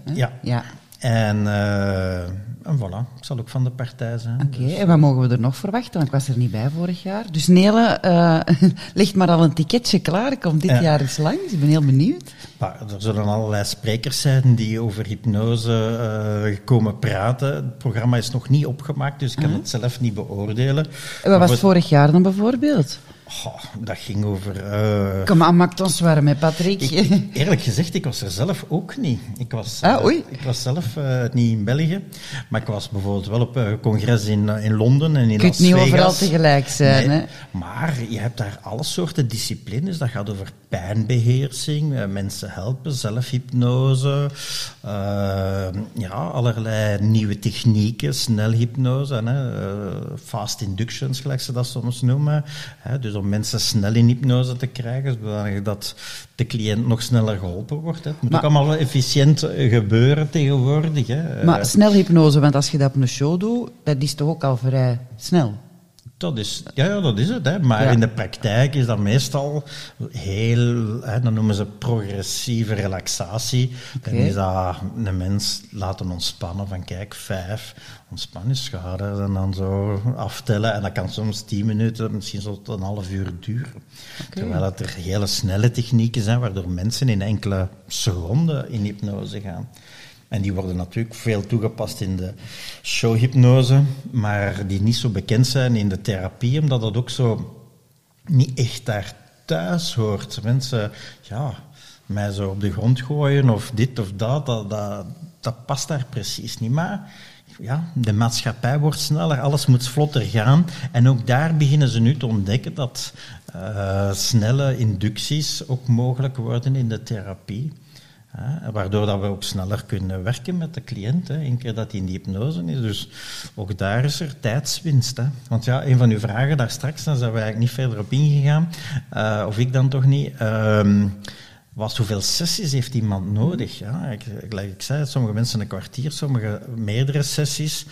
Hè? Ja. ja. En, eh, en voilà, ik zal ook van de partij zijn. Oké, Dus- en wat mogen we er nog verwachten? Want ik was er niet bij vorig jaar. Dus Nele, eh ligt maar al een ticketje klaar. Ik kom dit Ja. jaar eens langs. Ik ben heel benieuwd. Maar er zullen allerlei sprekers zijn die over hypnose eh, komen praten. Het programma is nog niet opgemaakt, dus ik kan het zelf niet beoordelen. En wat was vorig jaar dan bijvoorbeeld? Goh, dat ging over... eh, Kom aan, maak ons warm, hè, Patrick. Ik, eerlijk gezegd, ik was er zelf ook niet. Ik was, Ah, eh, oei. ik was zelf eh, niet in België, maar ik was bijvoorbeeld wel op een congres in, in Londen en in Je kunt Las niet Vegas. overal tegelijk zijn, Nee, hè. Maar je hebt daar alle soorten disciplines. Dat gaat over pijnbeheersing, eh, mensen helpen, zelfhypnose, ja, allerlei nieuwe technieken, snelhypnose, fast inductions, gelijk ze dat soms noemen. Hè, dus om mensen snel in hypnose te krijgen, zodat de cliënt nog sneller geholpen wordt. Hè. Het moet Maar- ook allemaal wel efficiënt eh, gebeuren tegenwoordig. Hè. Maar Eh, snel hypnose, want als je dat op een show doet, dat is toch ook al vrij snel? Dat is, ja, ja, dat is het. Hè. Maar Ja. in de praktijk is dat meestal heel, hè, dan noemen ze progressieve relaxatie. Dan Oké. is dat een mens laten ontspannen van kijk, vijf, ontspan je schouders en dan zo aftellen. En dat kan soms tien minuten, misschien tot een half uur duren. Terwijl dat er hele snelle technieken zijn waardoor mensen in enkele seconden in hypnose gaan. En die worden natuurlijk veel toegepast in de showhypnose, maar die niet zo bekend zijn in de therapie, omdat dat ook zo niet echt daar thuis hoort. Mensen, ja, mij zo op de grond gooien of dit of dat, dat, dat, past daar precies niet. Maar ja, de maatschappij wordt sneller, alles moet vlotter gaan. En ook daar beginnen ze nu te ontdekken dat eh, snelle inducties ook mogelijk worden in de therapie. Waardoor dat we ook sneller kunnen werken met de cliënt, hè, een keer dat hij in die hypnose is. Dus ook daar is er tijdswinst. Hè. Want ja, een van uw vragen daar straks, daar zijn we eigenlijk niet verder op ingegaan, eh, of ik dan toch niet, ehm, was hoeveel sessies heeft iemand nodig? Ja, ik, gelijk ik zei, sommige mensen een kwartier, sommige meerdere sessies.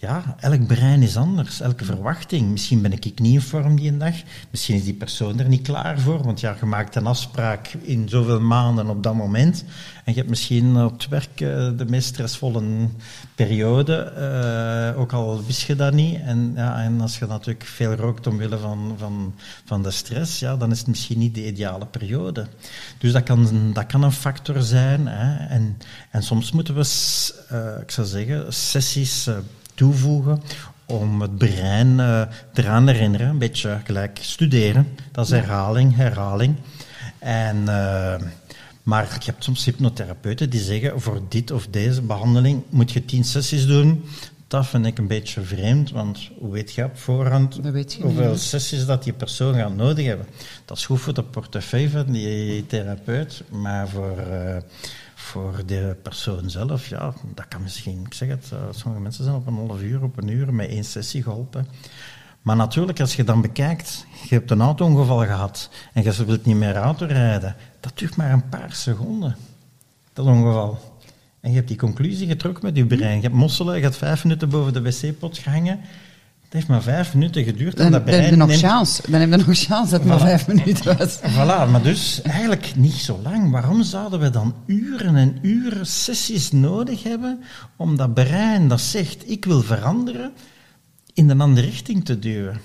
Ja, elk brein is anders, elke verwachting. Misschien ben ik niet in vorm die een dag, misschien is die persoon er niet klaar voor, want ja, je maakt een afspraak in zoveel maanden op dat moment. En je hebt misschien op het werk eh, de meest stressvolle periode, eh, ook al wist je dat niet. En, ja, en als je natuurlijk veel rookt omwille van, van, van de stress, ja, dan is het misschien niet de ideale periode. Dus dat kan, dat kan een factor zijn. Hè. En, en soms moeten we, eh, ik zou zeggen, sessies toevoegen om het brein eraan te herinneren. Een beetje gelijk studeren. Dat is herhaling, herhaling. En, eh, maar je hebt soms hypnotherapeuten die zeggen, voor dit of deze behandeling moet je tien sessies doen. Dat vind ik een beetje vreemd, want hoe weet je op voorhand je hoeveel niet, sessies dat die persoon gaat nodig hebben? Dat is goed voor de portefeuille van die therapeut, maar voor, eh, voor de persoon zelf, ja, dat kan misschien, ik zeg het, eh, sommige mensen zijn op een half uur, op een uur met één sessie geholpen. Maar natuurlijk, als je dan bekijkt, je hebt een auto-ongeval gehad en je wilt niet meer auto rijden, dat duurt maar een paar seconden, dat ongeval. En je hebt die conclusie getrokken met je brein. Je hebt mosselen, je hebt vijf minuten boven de wc-pot gehangen. Het heeft maar vijf minuten geduurd. Dan, dat heb je brein nog neemt- chance. Dan heb je nog chance dat het maar vijf minuten was. Voilà, maar dus eigenlijk niet zo lang. Waarom zouden we dan uren en uren sessies nodig hebben om dat brein dat zegt ik wil veranderen, in een andere richting te duwen?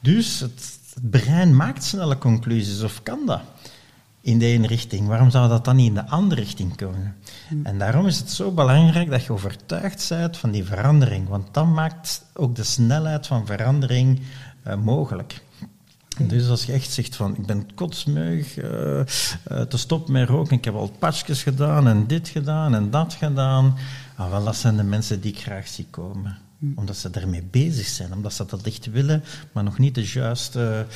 Dus het, het brein maakt snelle conclusies, of kan dat? In de ene richting. Waarom zou dat dan niet in de andere richting komen? En daarom is het zo belangrijk dat je overtuigd bent van die verandering, want dat maakt ook de snelheid van verandering uh, mogelijk. Dus als je echt zegt van, ik ben kotsmeug, uh, uh, te stop met roken, ik heb al patchjes gedaan en dit gedaan en dat gedaan, ah, wel, dat zijn de mensen die ik graag zie komen. Omdat ze ermee bezig zijn, omdat ze dat echt willen, maar nog niet de juiste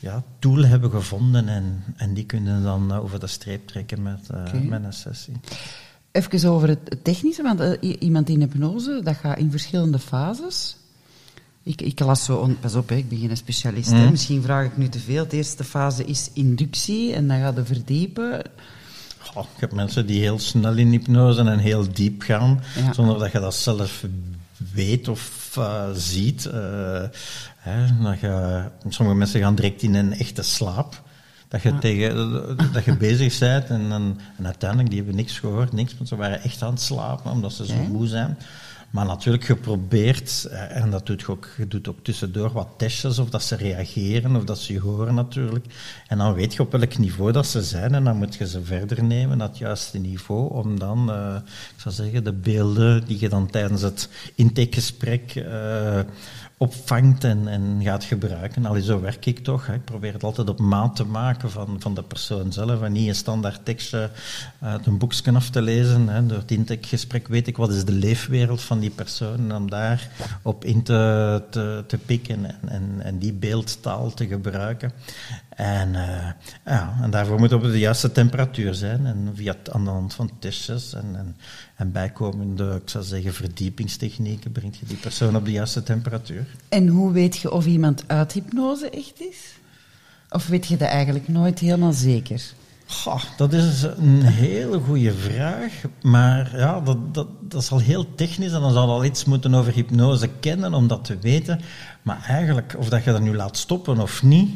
ja, tool hebben gevonden en, en die kunnen dan over de streep trekken met, okay. met een sessie. Even over het technische, want iemand in hypnose, dat gaat in verschillende fases. Ik, ik las zo, pas op, hè, ik ben geen specialist. Hè. Misschien vraag ik nu te veel. De eerste fase is inductie en dan gaat je verdiepen. Oh, ik heb mensen die heel snel in hypnose en heel diep gaan, ja. zonder dat je dat zelf weet of uh, ziet. Uh, hè, dat je, sommige mensen gaan direct in een echte slaap. Dat je, ja. tegen, dat je bezig bent en, en, en, uiteindelijk die hebben niks gehoord, niks, want ze waren echt aan het slapen omdat ze zo moe zijn. Maar natuurlijk geprobeerd, eh, en dat doet je ook, je doet ook tussendoor wat testjes, of dat ze reageren, of dat ze je horen natuurlijk. En dan weet je op welk niveau dat ze zijn, en dan moet je ze verder nemen het juiste niveau, om dan, uh, ik zou zeggen, de beelden die je dan tijdens het intakegesprek uh, opvangt en, en gaat gebruiken. Allee, zo werk ik toch. Hè. Ik probeer het altijd op maat te maken van, van de persoon zelf en niet een standaard tekstje uit een boekje af te lezen. Hè. Door het intakegesprek weet ik wat is de leefwereld van die persoon en om daar op in te, te, pikken en, en, en die beeldtaal te gebruiken. En, uh, ja, en daarvoor moet het op de juiste temperatuur zijn. En via aan de hand van testjes en, en, en, bijkomende, ik zou zeggen, verdiepingstechnieken brengt je die persoon op de juiste temperatuur. En hoe weet je of iemand uit hypnose echt is? Of weet je dat eigenlijk nooit helemaal zeker? Goh, dat is een hele goede vraag, maar ja, dat, dat, dat is al heel technisch en dan zal al iets moeten over hypnose kennen om dat te weten. Maar eigenlijk, of dat je dat nu laat stoppen of niet,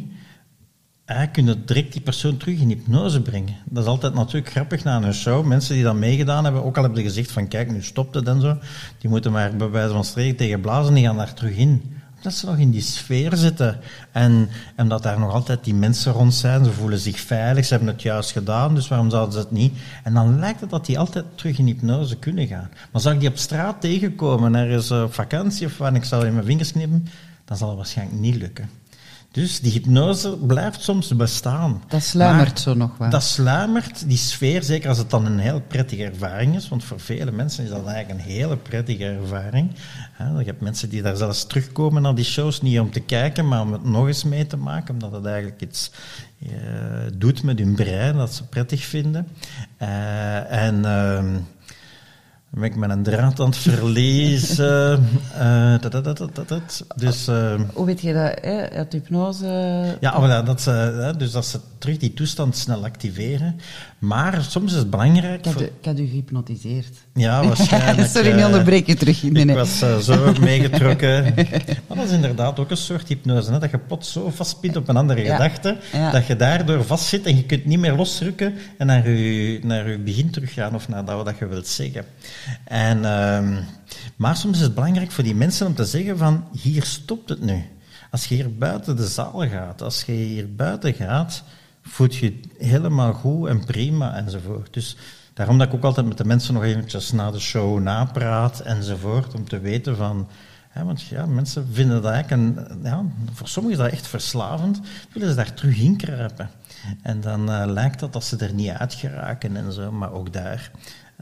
eigenlijk kun je direct die persoon terug in hypnose brengen. Dat is altijd natuurlijk grappig na een show. Mensen die dat meegedaan hebben, ook al hebben gezegd van kijk, nu stopt het en zo, die moeten maar bij wijze van spreken tegen blazen, die gaan daar terug in. Dat ze nog in die sfeer zitten. En, en dat daar nog altijd die mensen rond zijn. Ze voelen zich veilig, ze hebben het juist gedaan, dus waarom zouden ze het niet? En dan lijkt het dat die altijd terug in hypnose kunnen gaan. Maar zou ik die op straat tegenkomen, ergens op vakantie of waar ik zou in mijn vingers knippen, dan zal het waarschijnlijk niet lukken. Dus die hypnose blijft soms bestaan. Dat sluimert zo nog wel. Dat sluimert, die sfeer, zeker als het dan een heel prettige ervaring is, want voor vele mensen is dat eigenlijk een hele prettige ervaring. Je hebt mensen die daar zelfs terugkomen naar die shows, niet om te kijken, maar om het nog eens mee te maken, omdat het eigenlijk iets uh, doet met hun brein, dat ze prettig vinden. Uh, en... Uh, ben ik met een draad aan het verlezen. uh, dat, dat, dat, dat, Dus, uh, Hoe weet je dat? Hè? Uit hypnose? Ja, maar dat, uh, dus dat ze terug die toestand snel activeren. Maar soms is het belangrijk... Ik had, ik had u gehypnotiseerd. Ja, waarschijnlijk. Sorry, niet onderbreken terug. Nee, nee. Ik was zo meegetrokken. maar dat is inderdaad ook een soort hypnose. Hè? Dat je pot zo vastpint op een andere ja. gedachte, ja. dat je daardoor vastzit en je kunt niet meer losrukken en naar je, naar je begin teruggaan of naar dat wat je wilt zeggen. En, uh, maar soms is het belangrijk voor die mensen om te zeggen van, hier stopt het nu. Als je hier buiten de zaal gaat, als je hier buiten gaat, voelt je helemaal goed en prima enzovoort. Dus daarom dat ik ook altijd met de mensen nog eventjes na de show napraat enzovoort, om te weten van... Want ja, mensen vinden dat eigenlijk... Ja, voor sommigen is dat echt verslavend. Willen ze daar terug in kruipen. En dan uh, lijkt dat dat ze er niet uit geraken en zo. Maar ook daar,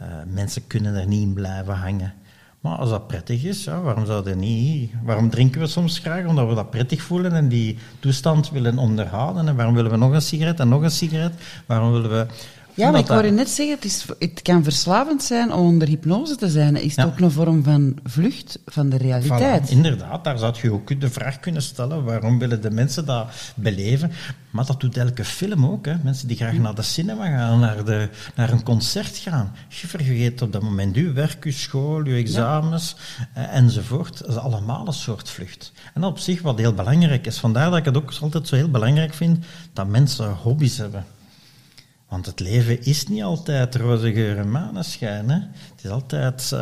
uh, mensen kunnen er niet in blijven hangen. Maar als dat prettig is, ja, waarom zou dat niet? Waarom drinken we soms graag? Omdat we dat prettig voelen en die toestand willen onderhouden. En waarom willen we nog een sigaret en nog een sigaret? Waarom willen we ja, maar ik hoorde net zeggen, het, is, het kan verslavend zijn om onder hypnose te zijn. Is het ook een vorm van vlucht van de realiteit? Voilà, inderdaad, daar zou je ook de vraag kunnen stellen, waarom willen de mensen dat beleven? Maar dat doet elke film ook. Hè. Mensen die graag naar de cinema gaan, naar, de, naar een concert gaan. Je vergeet op dat moment uw werk, uw school, uw examens ja. enzovoort. Dat is allemaal een soort vlucht. En dat op zich wat heel belangrijk is. Vandaar dat ik het ook altijd zo heel belangrijk vind dat mensen hobby's hebben. Want het leven is niet altijd roze geur en maneschijn. Hè? Het is altijd, uh,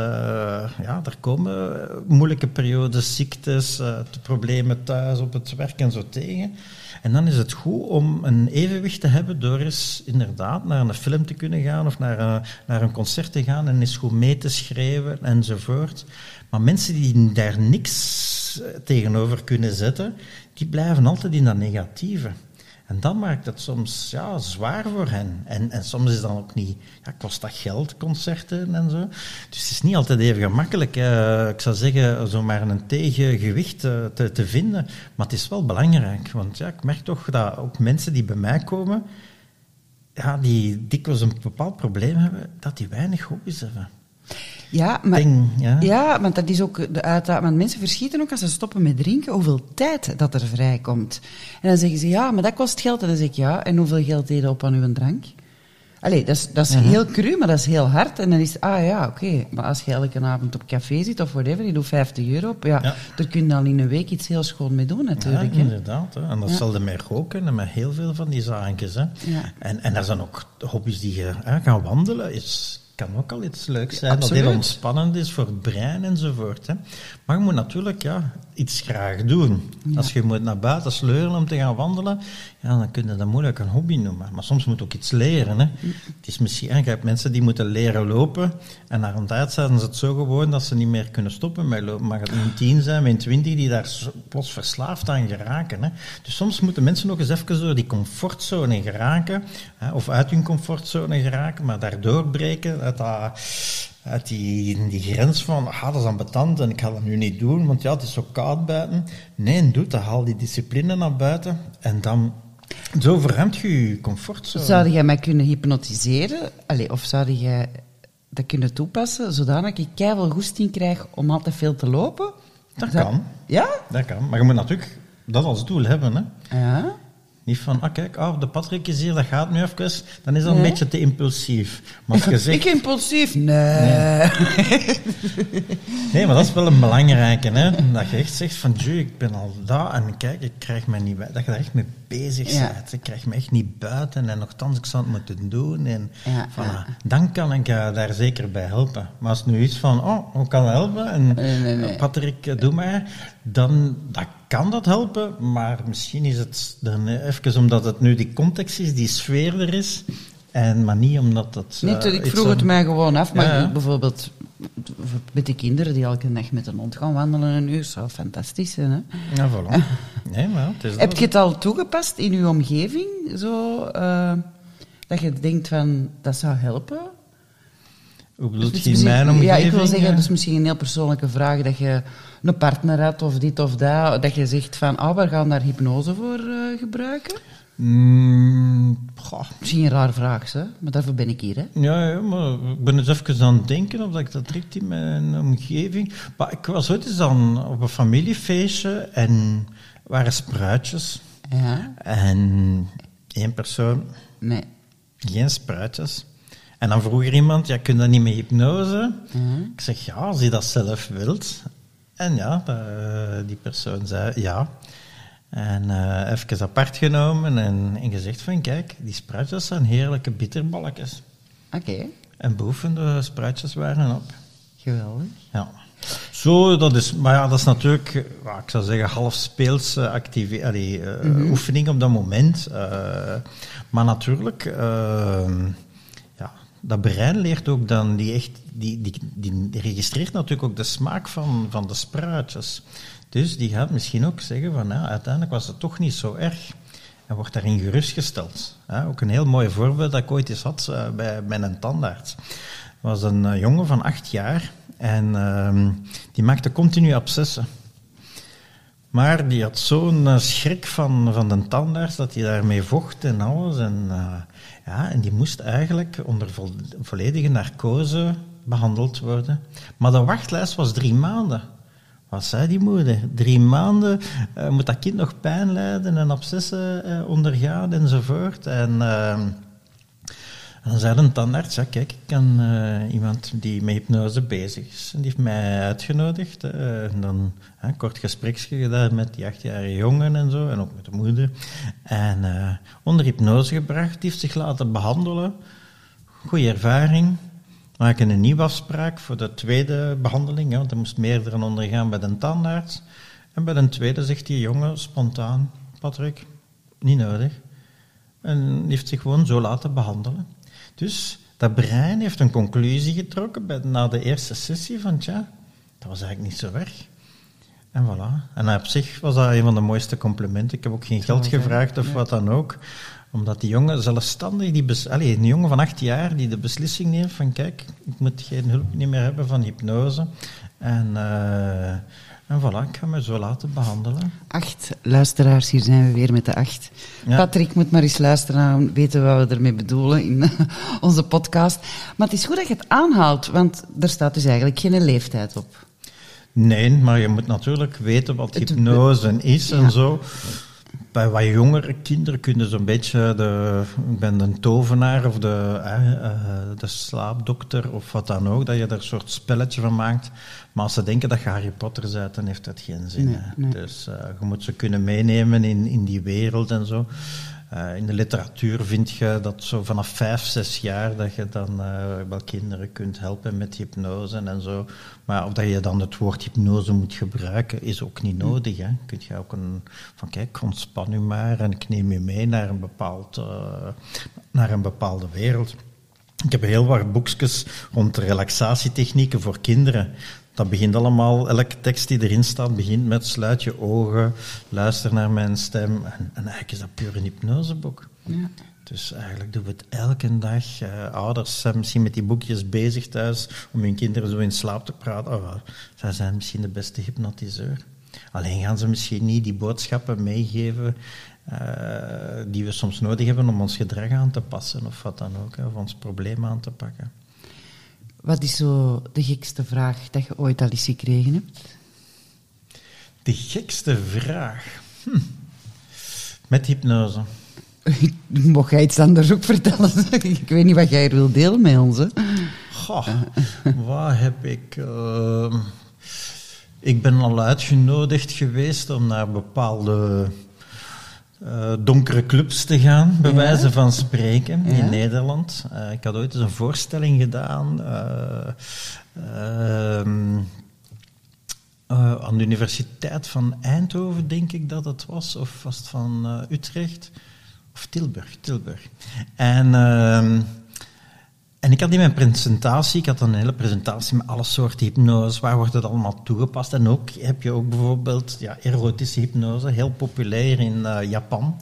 ja, er komen moeilijke periodes, ziektes, uh, problemen thuis, op het werk en zo tegen. En dan is het goed om een evenwicht te hebben door eens inderdaad naar een film te kunnen gaan of naar een, naar een concert te gaan en eens goed mee te schrijven enzovoort. Maar mensen die daar niks tegenover kunnen zetten, die blijven altijd in dat negatieve. En dat maakt het soms ja, zwaar voor hen. En, en soms is dan ook niet, ja, kost dat geld, concerten en zo. Dus het is niet altijd even gemakkelijk, uh, ik zou zeggen, zomaar een tegengewicht uh, te, te vinden. Maar het is wel belangrijk, want ja, ik merk toch dat ook mensen die bij mij komen, ja, die dikwijls een bepaald probleem hebben, dat die weinig hobby's hebben. Ja, maar, ja. ja, want dat is ook de uitdaging. Want mensen verschieten ook als ze stoppen met drinken hoeveel tijd dat er vrijkomt. En dan zeggen ze, ja, maar dat kost geld. En dan zeg ik, ja, en hoeveel geld deed je op aan uw drank? Allee, dat is, dat is heel cru, maar dat is heel hard. En dan is het, ah ja, oké. Maar als je elke avond op café zit of whatever, je doet 50 euro op, ja, ja. daar kun je al in een week iets heel schoon mee doen natuurlijk. Ja, inderdaad. Hè. En dat ja. zal er met roken en met heel veel van die zaakjes. Hè. Ja. En, en er zijn ook hobby's die je hè, gaan wandelen. Is, kan ook al iets leuks zijn, dat heel ontspannend is voor het brein enzovoort. Hè. Maar je moet natuurlijk ja, iets graag doen. Als je moet naar buiten sleuren om te gaan wandelen, ja, dan kun je dat moeilijk een hobby noemen. Maar soms moet ook iets leren. Hè. Het is misschien, je hebt mensen die moeten leren lopen en na een tijd zijn ze het zo gewoon dat ze niet meer kunnen stoppen met lopen. Mag het een tien zijn, een twintig die daar plots verslaafd aan geraken. Hè. Dus soms moeten mensen nog eens even door die comfortzone geraken, hè, of uit hun comfortzone geraken, maar daardoor breken uit, dat, uit die, die grens van, ah, dat is ambetant en ik ga dat nu niet doen, want ja, het is zo koud buiten. Nee, doe dat. Haal die discipline naar buiten en dan zo verruimt je je comfortzone. Zou jij mij kunnen hypnotiseren? Allee, of zou jij dat kunnen toepassen, zodanig ik keihard goesting krijg om altijd veel te lopen? Dat, dat kan. Ja? Dat kan. Maar je moet natuurlijk dat als doel hebben. Hè? Ja. Niet van, ah kijk, oh, de Patrick is hier, dat gaat nu even. Dan is dat nee. een beetje te impulsief. Maar als je zegt, ik impulsief? Nee. nee. nee. maar dat is wel een belangrijke. Hè? Dat je echt zegt van, ik ben al daar en kijk, ik krijg me niet bij. Dat je daar echt mee bezig ja. bent. Ik krijg me echt niet buiten en nogthans, ik zou het moeten doen. En ja, voilà. Dan kan ik uh, daar zeker bij helpen. Maar als het nu is van, oh, hoe kan dat helpen? En nee, nee, nee. Patrick, uh, doe maar. Dan dat kan dat helpen, maar misschien is het dan even omdat het nu die context is, die sfeer er is. En, maar niet omdat dat... Uh, niet, ik vroeg het mij gewoon af, maar ja. bijvoorbeeld met de kinderen die elke dag met een hond gaan wandelen een uur, zou fantastisch zijn. Hè? Ja, voilà. Nee, maar het is Heb je het al toegepast in uw omgeving? Zo, uh, dat je denkt van, dat zou helpen? Hoe bedoelt dus je in mijn omgeving? Ja, ik wil zeggen, dat is misschien een heel persoonlijke vraag, dat je een partner had of dit of dat, dat je zegt van, ah, oh, we gaan daar hypnose voor uh, gebruiken? Mm, Misschien een raar vraag, hè? maar daarvoor ben ik hier. Hè? Ja, ja, maar ik ben eens even aan het denken of dat ik dat trekt in mijn omgeving. Maar ik was ooit eens dan op een familiefeestje en waren spruitjes. Ja. En één persoon, nee. geen spruitjes. En dan vroeg er iemand, ja, kun je dat niet met hypnose? Ik zeg, ja, als je dat zelf wilt. En ja, die persoon zei, ja. En uh, even apart genomen en, en gezegd van, kijk, die spruitjes zijn heerlijke bitterballetjes. Oké. Okay. En boven de spruitjes waren op. Geweldig. Ja. Zo, dat is, maar ja, dat is natuurlijk, ik zou zeggen, half speelse activi- allee, uh, mm -hmm. oefening op dat moment. Uh, maar natuurlijk, ja, dat brein leert ook dan, die, echt, die, die, die registreert natuurlijk ook de smaak van, van de spruitjes. Dus die gaat misschien ook zeggen van, ja, uiteindelijk was het toch niet zo erg. En wordt daarin gerustgesteld. Ja, ook een heel mooi voorbeeld dat ik ooit eens had uh, bij, bij een tandarts. was een uh, jongen van acht jaar en uh, die maakte continu abscessen. Maar die had zo'n uh, schrik van, van de tandarts dat hij daarmee vocht en alles. En, ja, en die moest eigenlijk onder vo volledige narcose behandeld worden. Maar de wachtlijst was drie maanden. Wat zei die moeder? Drie maanden uh, moet dat kind nog pijn lijden en abscessen uh, ondergaan enzovoort. En En dan zei een tandarts, ja kijk, ik ken eh, iemand die met hypnose bezig is. En die heeft mij uitgenodigd. eh, en dan een kort gespreksje gedaan met die achtjarige jongen en zo. En ook met de moeder. En eh, onder hypnose gebracht. Die heeft zich laten behandelen. Goeie ervaring. Maken een nieuwe afspraak voor de tweede behandeling. Want er moest meerdere ondergaan bij de tandarts. En bij de tweede zegt die jongen spontaan, Patrick, niet nodig. En heeft zich gewoon zo laten behandelen. Dus dat brein heeft een conclusie getrokken bij, na de eerste sessie van, tja, dat was eigenlijk niet zo erg. En voilà. En op zich was dat een van de mooiste complimenten. Ik heb ook geen geld gevraagd of wat dan ook. Omdat die jongen zelfstandig, die bes- Allee, een jongen van acht jaar, die de beslissing neemt van kijk, ik moet geen hulp niet meer hebben van hypnose. En, eh, en voilà, ik ga me zo laten behandelen. Acht luisteraars, hier zijn we weer met de acht. Ja. Patrick moet maar eens luisteren en weten wat we ermee bedoelen in onze podcast. Maar het is goed dat je het aanhaalt, want er staat dus eigenlijk geen leeftijd op. Nee, maar je moet natuurlijk weten wat hypnose is en Ja. zo. Bij wat jongere kinderen kunnen zo'n beetje de, ik ben een tovenaar of de, eh, de slaapdokter of wat dan ook, dat je er een soort spelletje van maakt. Maar als ze denken dat je Harry Potter bent, dan heeft dat geen zin. Nee, hè. nee. Dus eh, je moet ze kunnen meenemen in, in die wereld en zo. Eh, in de literatuur vind je dat zo vanaf vijf, zes jaar dat je dan eh, wel kinderen kunt helpen met hypnose en zo. Maar of dat je dan het woord hypnose moet gebruiken, is ook niet nodig. Hè. Kun je ook een, van kijk, ontspan u maar en ik neem je mee naar een, bepaald, eh, naar een bepaalde wereld. Ik heb heel wat boekjes rond relaxatietechnieken voor kinderen. Dat begint allemaal, elke tekst die erin staat, begint met sluit je ogen, luister naar mijn stem. En, en eigenlijk is dat puur een hypnoseboek. Ja. Dus eigenlijk doen we het elke dag. Eh, ouders zijn misschien met die boekjes bezig thuis om hun kinderen zo in slaap te praten. Oh, zij zijn misschien de beste hypnotiseur. Alleen gaan ze misschien niet die boodschappen meegeven eh, die we soms nodig hebben om ons gedrag aan te passen of wat dan ook, hè, of ons probleem aan te pakken. Wat is zo de gekste vraag dat je ooit al eens gekregen hebt? De gekste vraag. Hm. Met hypnose. Mocht jij iets anders ook vertellen? ik weet niet wat jij er wil delen met ons. Hè? Goh, waar heb ik... ehm, ik ben al uitgenodigd geweest om naar bepaalde eh, donkere clubs te gaan, bij Ja. wijze van spreken, Ja. in Nederland. Eh, ik had ooit eens een voorstelling gedaan eh, ehm, eh, aan de Universiteit van Eindhoven, denk ik dat het was, of was het van Utrecht? Of Tilburg, Tilburg. En... en ik had in mijn presentatie, ik had een hele presentatie met alle soorten hypnose, waar wordt het allemaal toegepast. En ook heb je ook bijvoorbeeld ja, erotische hypnose, heel populair in eh, Japan.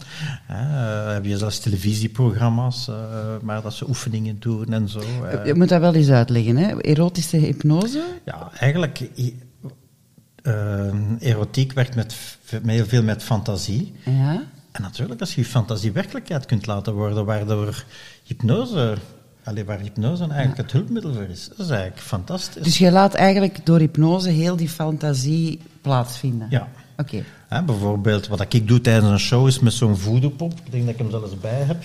Eh, heb je zelfs televisieprogramma's, eh, waar dat ze oefeningen doen en zo. Je moet dat wel eens uitleggen. Hè? Erotische hypnose? Ja, eigenlijk, erotiek werkt met heel veel met fantasie. Ja. En natuurlijk, als je je fantasie werkelijkheid kunt laten worden, waardoor hypnose, allee, waar hypnose eigenlijk het hulpmiddel voor is, dat is eigenlijk fantastisch. Dus je laat eigenlijk door hypnose heel die fantasie plaatsvinden? Ja. Oké. Bijvoorbeeld, wat ik doe tijdens een show is met zo'n voodoo-pop. Ik denk dat ik hem zelfs bij heb.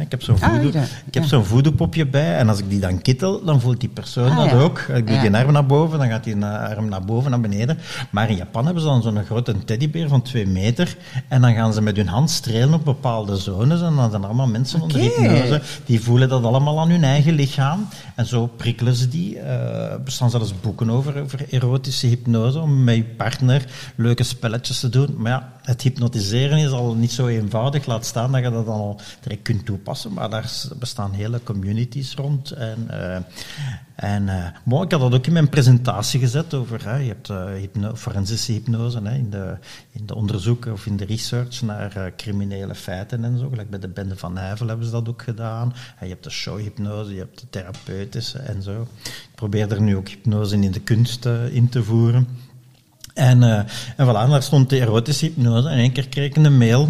Ik heb zo'n Ah, voodoo, ik heb ja. zo'n voodoo-popje bij. En als ik die dan kittel, dan voelt die persoon Ah, dat ja. ook. Ik doe Ja. die arm naar boven, dan gaat die arm naar boven, naar beneden. Maar in Japan hebben ze dan zo'n grote teddybeer van twee meter. En dan gaan ze met hun hand strelen op bepaalde zones. En dan zijn er allemaal mensen onder Oké. hypnose. Die voelen dat allemaal aan hun eigen lichaam. En zo prikkelen ze die. Eh, er bestaan zelfs boeken over, over erotische hypnose. Om met je partner leuke spelletjes te doen. Maar ja, het hypnotiseren is al niet zo eenvoudig. Laat staan dat je dat dan al direct kunt toepassen. Maar daar bestaan hele communities rond. En, eh, en eh, ik had dat ook in mijn presentatie gezet over. Hè, je hebt hypno forensische hypnose hè, in, de, in de onderzoeken of in de research naar eh, criminele feiten en zo. Gelijk bij de Bende van Nijvel hebben ze dat ook gedaan. En je hebt de showhypnose, je hebt de therapeutische en zo. Ik probeer er nu ook hypnose in de kunst in te voeren. En, eh, en voilà, daar stond de erotische hypnose. En één keer kreeg ik een mail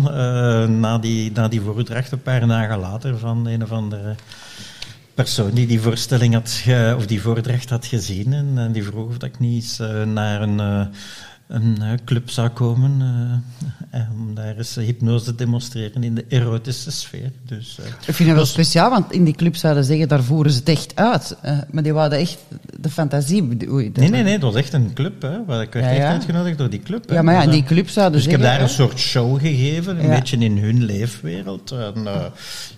na, die, na die een paar dagen later, van een of andere persoon die die voorstelling had, ge- of die voordracht had gezien. En, eh, die vroeg of dat ik niet eens eh, naar een, eh, een eh, club zou komen eh, eh, om daar eens hypnose te demonstreren in de erotische sfeer. Dus, Ik vind het wel speciaal, want in die club zouden zeggen, daar voeren ze het echt uit. Maar die wouden echt de fantasie... Oei, Nee, nee, nee, het was echt een club. Hè, waar ik werd Ja, echt ja. uitgenodigd door die club. Hè. Ja, maar ja, Dus, die club zouden Dus ik heb daar een soort show gegeven, een Ja. beetje in hun leefwereld. En,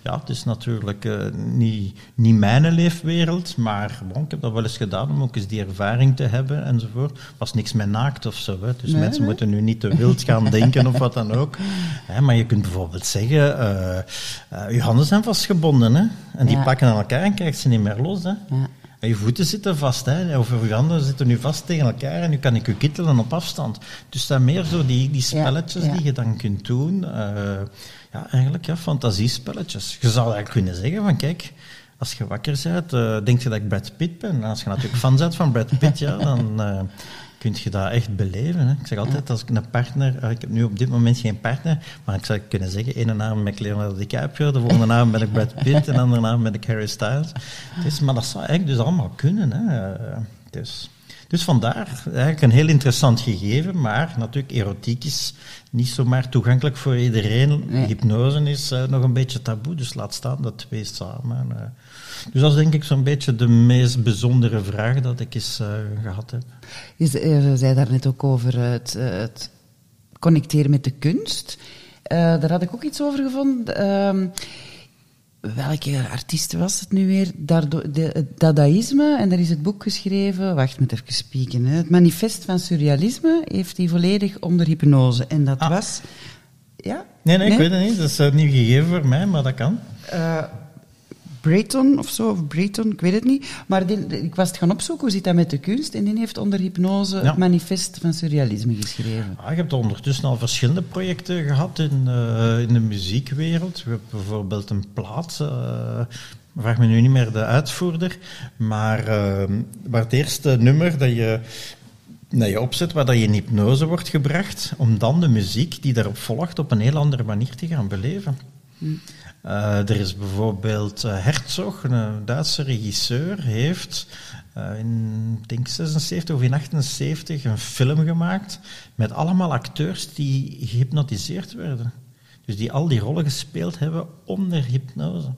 ja, het is natuurlijk niet, niet mijn leefwereld, maar bon, ik heb dat wel eens gedaan om ook eens die ervaring te hebben enzovoort. was niks met naakt of zo. Hè. Dus Nee, mensen nee. moeten nu niet te wild gaan denken of wat dan ook. Hè, maar je kunt bijvoorbeeld zeggen, eh eh, je handen zijn vastgebonden hè, en die Ja. pakken aan elkaar en krijgt ze niet meer los. Hè. Ja. En je voeten zitten vast, hè. of je handen zitten nu vast tegen elkaar en nu kan ik je kittelen op afstand. Dus dat meer zo die, die spelletjes Ja, die je dan kunt doen. eh, ja, eigenlijk ja, fantasiespelletjes. Je zou eigenlijk kunnen zeggen van kijk, als je wakker bent, denk je dat ik Brad Pitt ben. En als je natuurlijk fan bent van Brad Pitt, ja, dan kun je dat echt beleven. Hè. Ik zeg altijd, als ik een partner... eh, ik heb nu op dit moment geen partner, maar ik zou kunnen zeggen, ene avond ben ik Leonardo DiCaprio, de volgende avond ben ik Brad Pitt en de andere avond ben ik Harry Styles. Dus, maar dat zou eigenlijk dus allemaal kunnen. Hè. Dus, dus vandaar eigenlijk een heel interessant gegeven, maar natuurlijk erotiek is niet zomaar toegankelijk voor iedereen. Nee. Hypnose is eh, nog een beetje taboe, dus laat staan dat twee samen. eh. Dus dat is denk ik zo'n beetje de meest bijzondere vraag dat ik eens eh, gehad heb. Je je zei daar net ook over het, eh, het connecteren met de kunst. Eh, daar had ik ook iets over gevonden. Ehm, welke artiest was het nu weer? Daardoor, de, het Dadaïsme, en daar is het boek geschreven. Wacht, moet even spieken. Hè. Het manifest van surrealisme heeft hij volledig onder hypnose. En dat Ah. was. Ja? Nee, nee, ik weet het niet. Dat is een nieuw gegeven voor mij, maar dat kan. Eh, Brayton of zo, of Brayton, ik weet het niet. Maar die- ik was het gaan opzoeken, hoe zit dat met de kunst? En die heeft onder hypnose Ja. het manifest van surrealisme geschreven. Ah, je hebt ondertussen al verschillende projecten gehad in, eh, in de muziekwereld. Je hebt bijvoorbeeld een plaat, eh, vraag me nu niet meer de uitvoerder, maar eh, waar het eerste nummer dat je, dat je opzet, waar dat je in hypnose wordt gebracht, om dan de muziek die daarop volgt op een heel andere manier te gaan beleven. Eh, er is bijvoorbeeld eh, Herzog, een Duitse regisseur, heeft eh, in denk 76 of in 78 een film gemaakt met allemaal acteurs die gehypnotiseerd werden. Dus die al die rollen gespeeld hebben onder hypnose.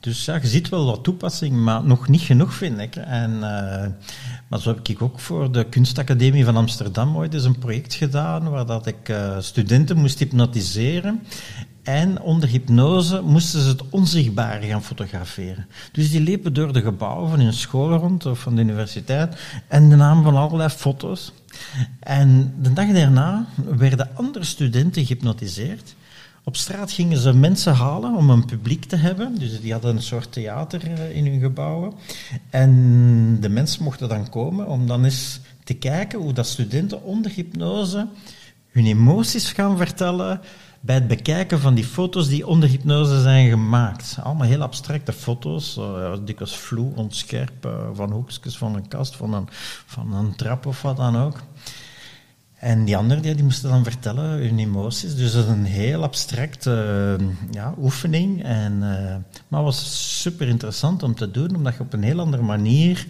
Dus ja, je ziet wel wat toepassing, maar nog niet genoeg, vind ik. En, eh, maar zo heb ik ook voor de Kunstacademie van Amsterdam ooit eens een project gedaan waar dat ik eh, studenten moest hypnotiseren. En onder hypnose moesten ze het onzichtbare gaan fotograferen. Dus die liepen door de gebouwen van hun school rond of van de universiteit en de namen van allerlei foto's. En de dag daarna werden andere studenten gehypnotiseerd. Op straat gingen ze mensen halen om een publiek te hebben. Dus die hadden een soort theater eh, in hun gebouwen. En de mensen mochten dan komen om dan eens te kijken hoe dat studenten onder hypnose hun emoties gaan vertellen bij het bekijken van die foto's die onder hypnose zijn gemaakt. Allemaal heel abstracte foto's, uh, dikwijls vloe, onscherp, uh, van hoekjes van een kast, van een, van een trap of wat dan ook. En die anderen die, moesten dan vertellen hun emoties. Dus dat is een heel abstracte uh, ja, oefening. En, maar het was super interessant om te doen, omdat je op een heel andere manier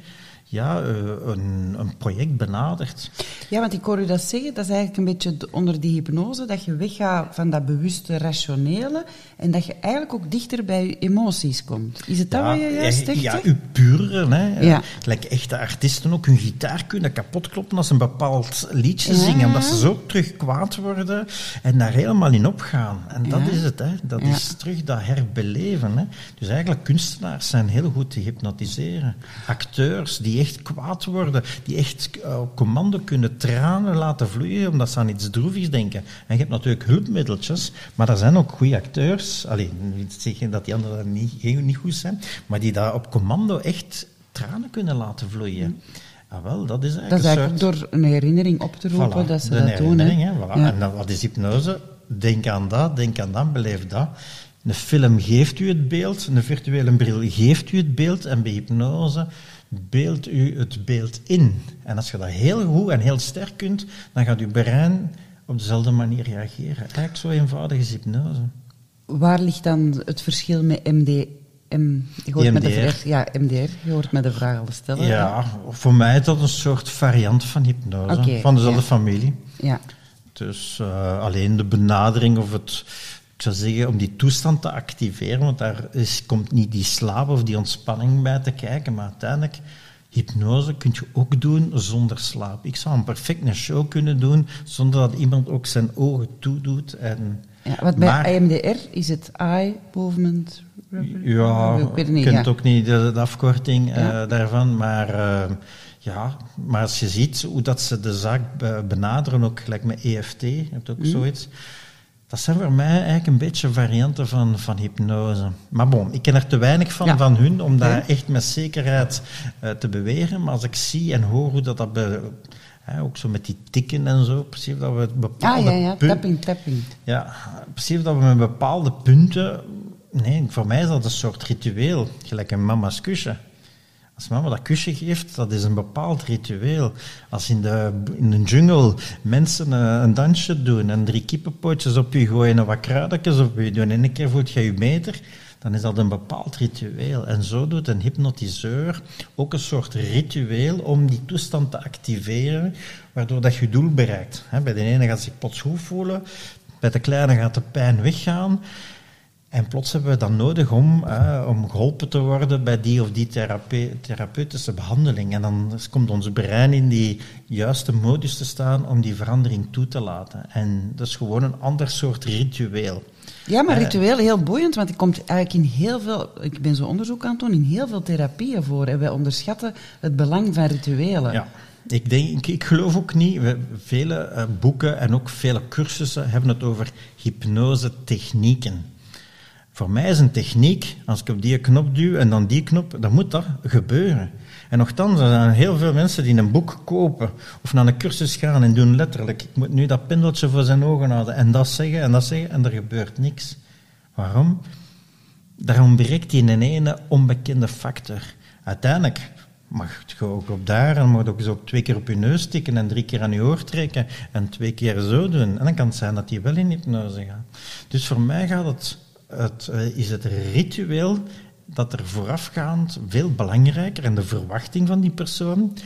ja, uh, een, een, project benadert. Ja, want ik hoor u dat zeggen, dat is eigenlijk een beetje onder die hypnose, dat je weggaat van dat bewuste rationele en dat je eigenlijk ook dichter bij je emoties komt. Is het dat ja, wat je juist zegt? Ja, uw pure, hè. Ja. Gelijk echte artiesten ook hun gitaar kunnen kapot kloppen als ze een bepaald liedje ja. zingen, omdat ze zo terug kwaad worden en daar helemaal in opgaan. En dat is het, hè. Dat is terug dat herbeleven, hè. Dus eigenlijk kunstenaars zijn heel goed te hypnotiseren. Acteurs die echt kwaad worden, die echt uh, op commando kunnen tranen laten vloeien omdat ze aan iets droevigs denken. En je hebt natuurlijk hulpmiddeltjes, maar er zijn ook goede acteurs. Alleen, niet zeggen dat die anderen niet, niet goed zijn, maar die daar op commando echt tranen kunnen laten vloeien. Ah, wel, dat is eigenlijk, Dat is een eigenlijk soort... door een herinnering op te roepen Voilà, dat ze dat doen. Hè. herinnering, hè, voilà. Ja. En dan, wat is hypnose? Denk aan dat, denk aan dat, beleef dat. Een film geeft u het beeld, een virtuele bril geeft u het beeld en bij hypnose beeldt u het beeld in. En als je dat heel goed en heel sterk kunt, dan gaat uw brein op dezelfde manier reageren. Eigenlijk zo eenvoudig is hypnose. Waar ligt dan het verschil met M, je hoort met de vraag, ja, MDR, je hoort met de vraag al stellen. Ja, voor mij is dat een soort variant van hypnose, van dezelfde ja. familie. Ja. Dus eh, alleen de benadering of het, ik zou zeggen, om die toestand te activeren, want daar is, komt niet die slaap of die ontspanning bij te kijken, maar uiteindelijk, hypnose kun je ook doen zonder slaap. Ik zou een perfect een show kunnen doen zonder dat iemand ook zijn ogen toedoet. En, Ja, want bij maar- IMDR is het Eye Movement. Ja, ik weet het niet. ja. ook niet, de, de afkorting eh, daarvan. Maar, eh, ja, maar als je ziet hoe dat ze de zaak be- benaderen, ook gelijk met EFT, je hebt ook zoiets. Dat zijn voor mij eigenlijk een beetje varianten van, van hypnose. Maar bon, ik ken er te weinig van, Ja. van hun om daar echt met zekerheid eh, te beweren. Maar als ik zie en hoor hoe dat, dat be- ook zo met die tikken en zo, precies dat we het Ah, bepaalde ja, ja, punt- tapping, tapping. ja, precies dat we met bepaalde punten. Nee, voor mij is dat een soort ritueel, gelijk een mama's kusje. Als mama dat kusje geeft, dat is een bepaald ritueel. Als in de, in de jungle mensen eh, een dansje doen en drie kippenpootjes op je gooien en wat kruidjes op je doen en een keer voelt je je meter, dan is dat een bepaald ritueel. En zo doet een hypnotiseur ook een soort ritueel om die toestand te activeren, waardoor dat je doel bereikt. Bij de ene gaat zich plots voelen, bij de kleine gaat de pijn weggaan. En plots hebben we dat nodig om, eh, om geholpen te worden bij die of die therape- therapeutische behandeling. En dan komt ons brein in die juiste modus te staan om die verandering toe te laten. En dat is gewoon een ander soort ritueel. Ja, maar Eh, ritueel heel boeiend, want het komt eigenlijk in heel veel, ik ben zo onderzoek aan het doen, in heel veel therapieën voor. En wij onderschatten het belang van rituelen. Ja. Ik, denk, ik, ik geloof ook niet, we, vele eh, boeken en ook vele cursussen hebben het over hypnose-technieken. Voor mij is een techniek, als ik op die knop duw en dan die knop, dan moet dat gebeuren. En nogthans, er zijn heel veel mensen die een boek kopen of naar een cursus gaan en doen letterlijk, ik moet nu dat pendeltje voor zijn ogen houden en dat zeggen en dat zeggen en er gebeurt niks. Waarom? Daar ontbreekt die een ene onbekende factor. Uiteindelijk mag je ook op daar en mag ook zo twee keer op je neus tikken en drie keer aan je oor trekken en twee keer zo doen. En dan kan het zijn dat die wel in hypnose gaat. Dus voor mij gaat het, het, eh, is het ritueel dat er voorafgaand veel belangrijker en de verwachting van die persoon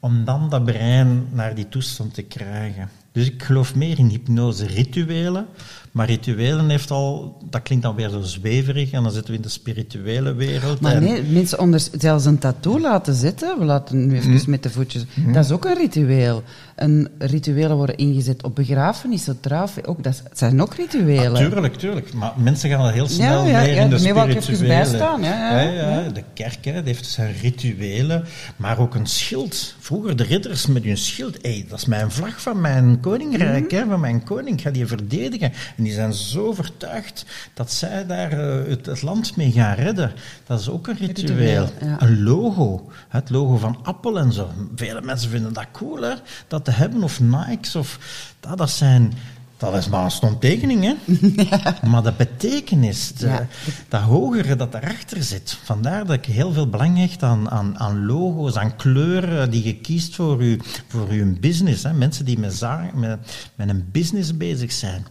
om dan dat brein naar die toestand te krijgen. Dus ik geloof meer in hypnose-rituelen, maar rituelen heeft al, dat klinkt dan weer zo zweverig en dan zitten we in de spirituele wereld. Maar nee, mensen onder, zelfs een tattoo laten zitten, we laten nu even met de voetjes, dat is ook een ritueel. En rituelen worden ingezet op begrafenissen, trouwen, ook, dat zijn ook rituelen. Ah, tuurlijk, tuurlijk. Maar mensen gaan al heel snel Ja, ja, meer ja, in de spirituele. bijstaan, ja, ja, ja. De kerk hè, heeft zijn rituelen, maar ook een schild. Vroeger de ridders met hun schild. Hey, dat is mijn vlag van mijn koninkrijk, Mhm. hè, van mijn koning. Ik ga die verdedigen. En die zijn zo overtuigd dat zij daar eh, het, het land mee gaan redden. Dat is ook een ritueel. Ritueel, ja. Een logo. Het logo van Apple en zo. Vele mensen vinden dat cool, hè, dat te hebben. Of Nikes. Of, dat, dat zijn... Dat is maar een stondtekening, hè? Maar de betekenis, de- Ja. dat hogere dat daarachter zit. Vandaar dat ik heel veel belang hecht aan, aan, aan logo's, aan kleuren die je kiest voor je, voor je business. Hè? Mensen die met, met, met een business bezig zijn.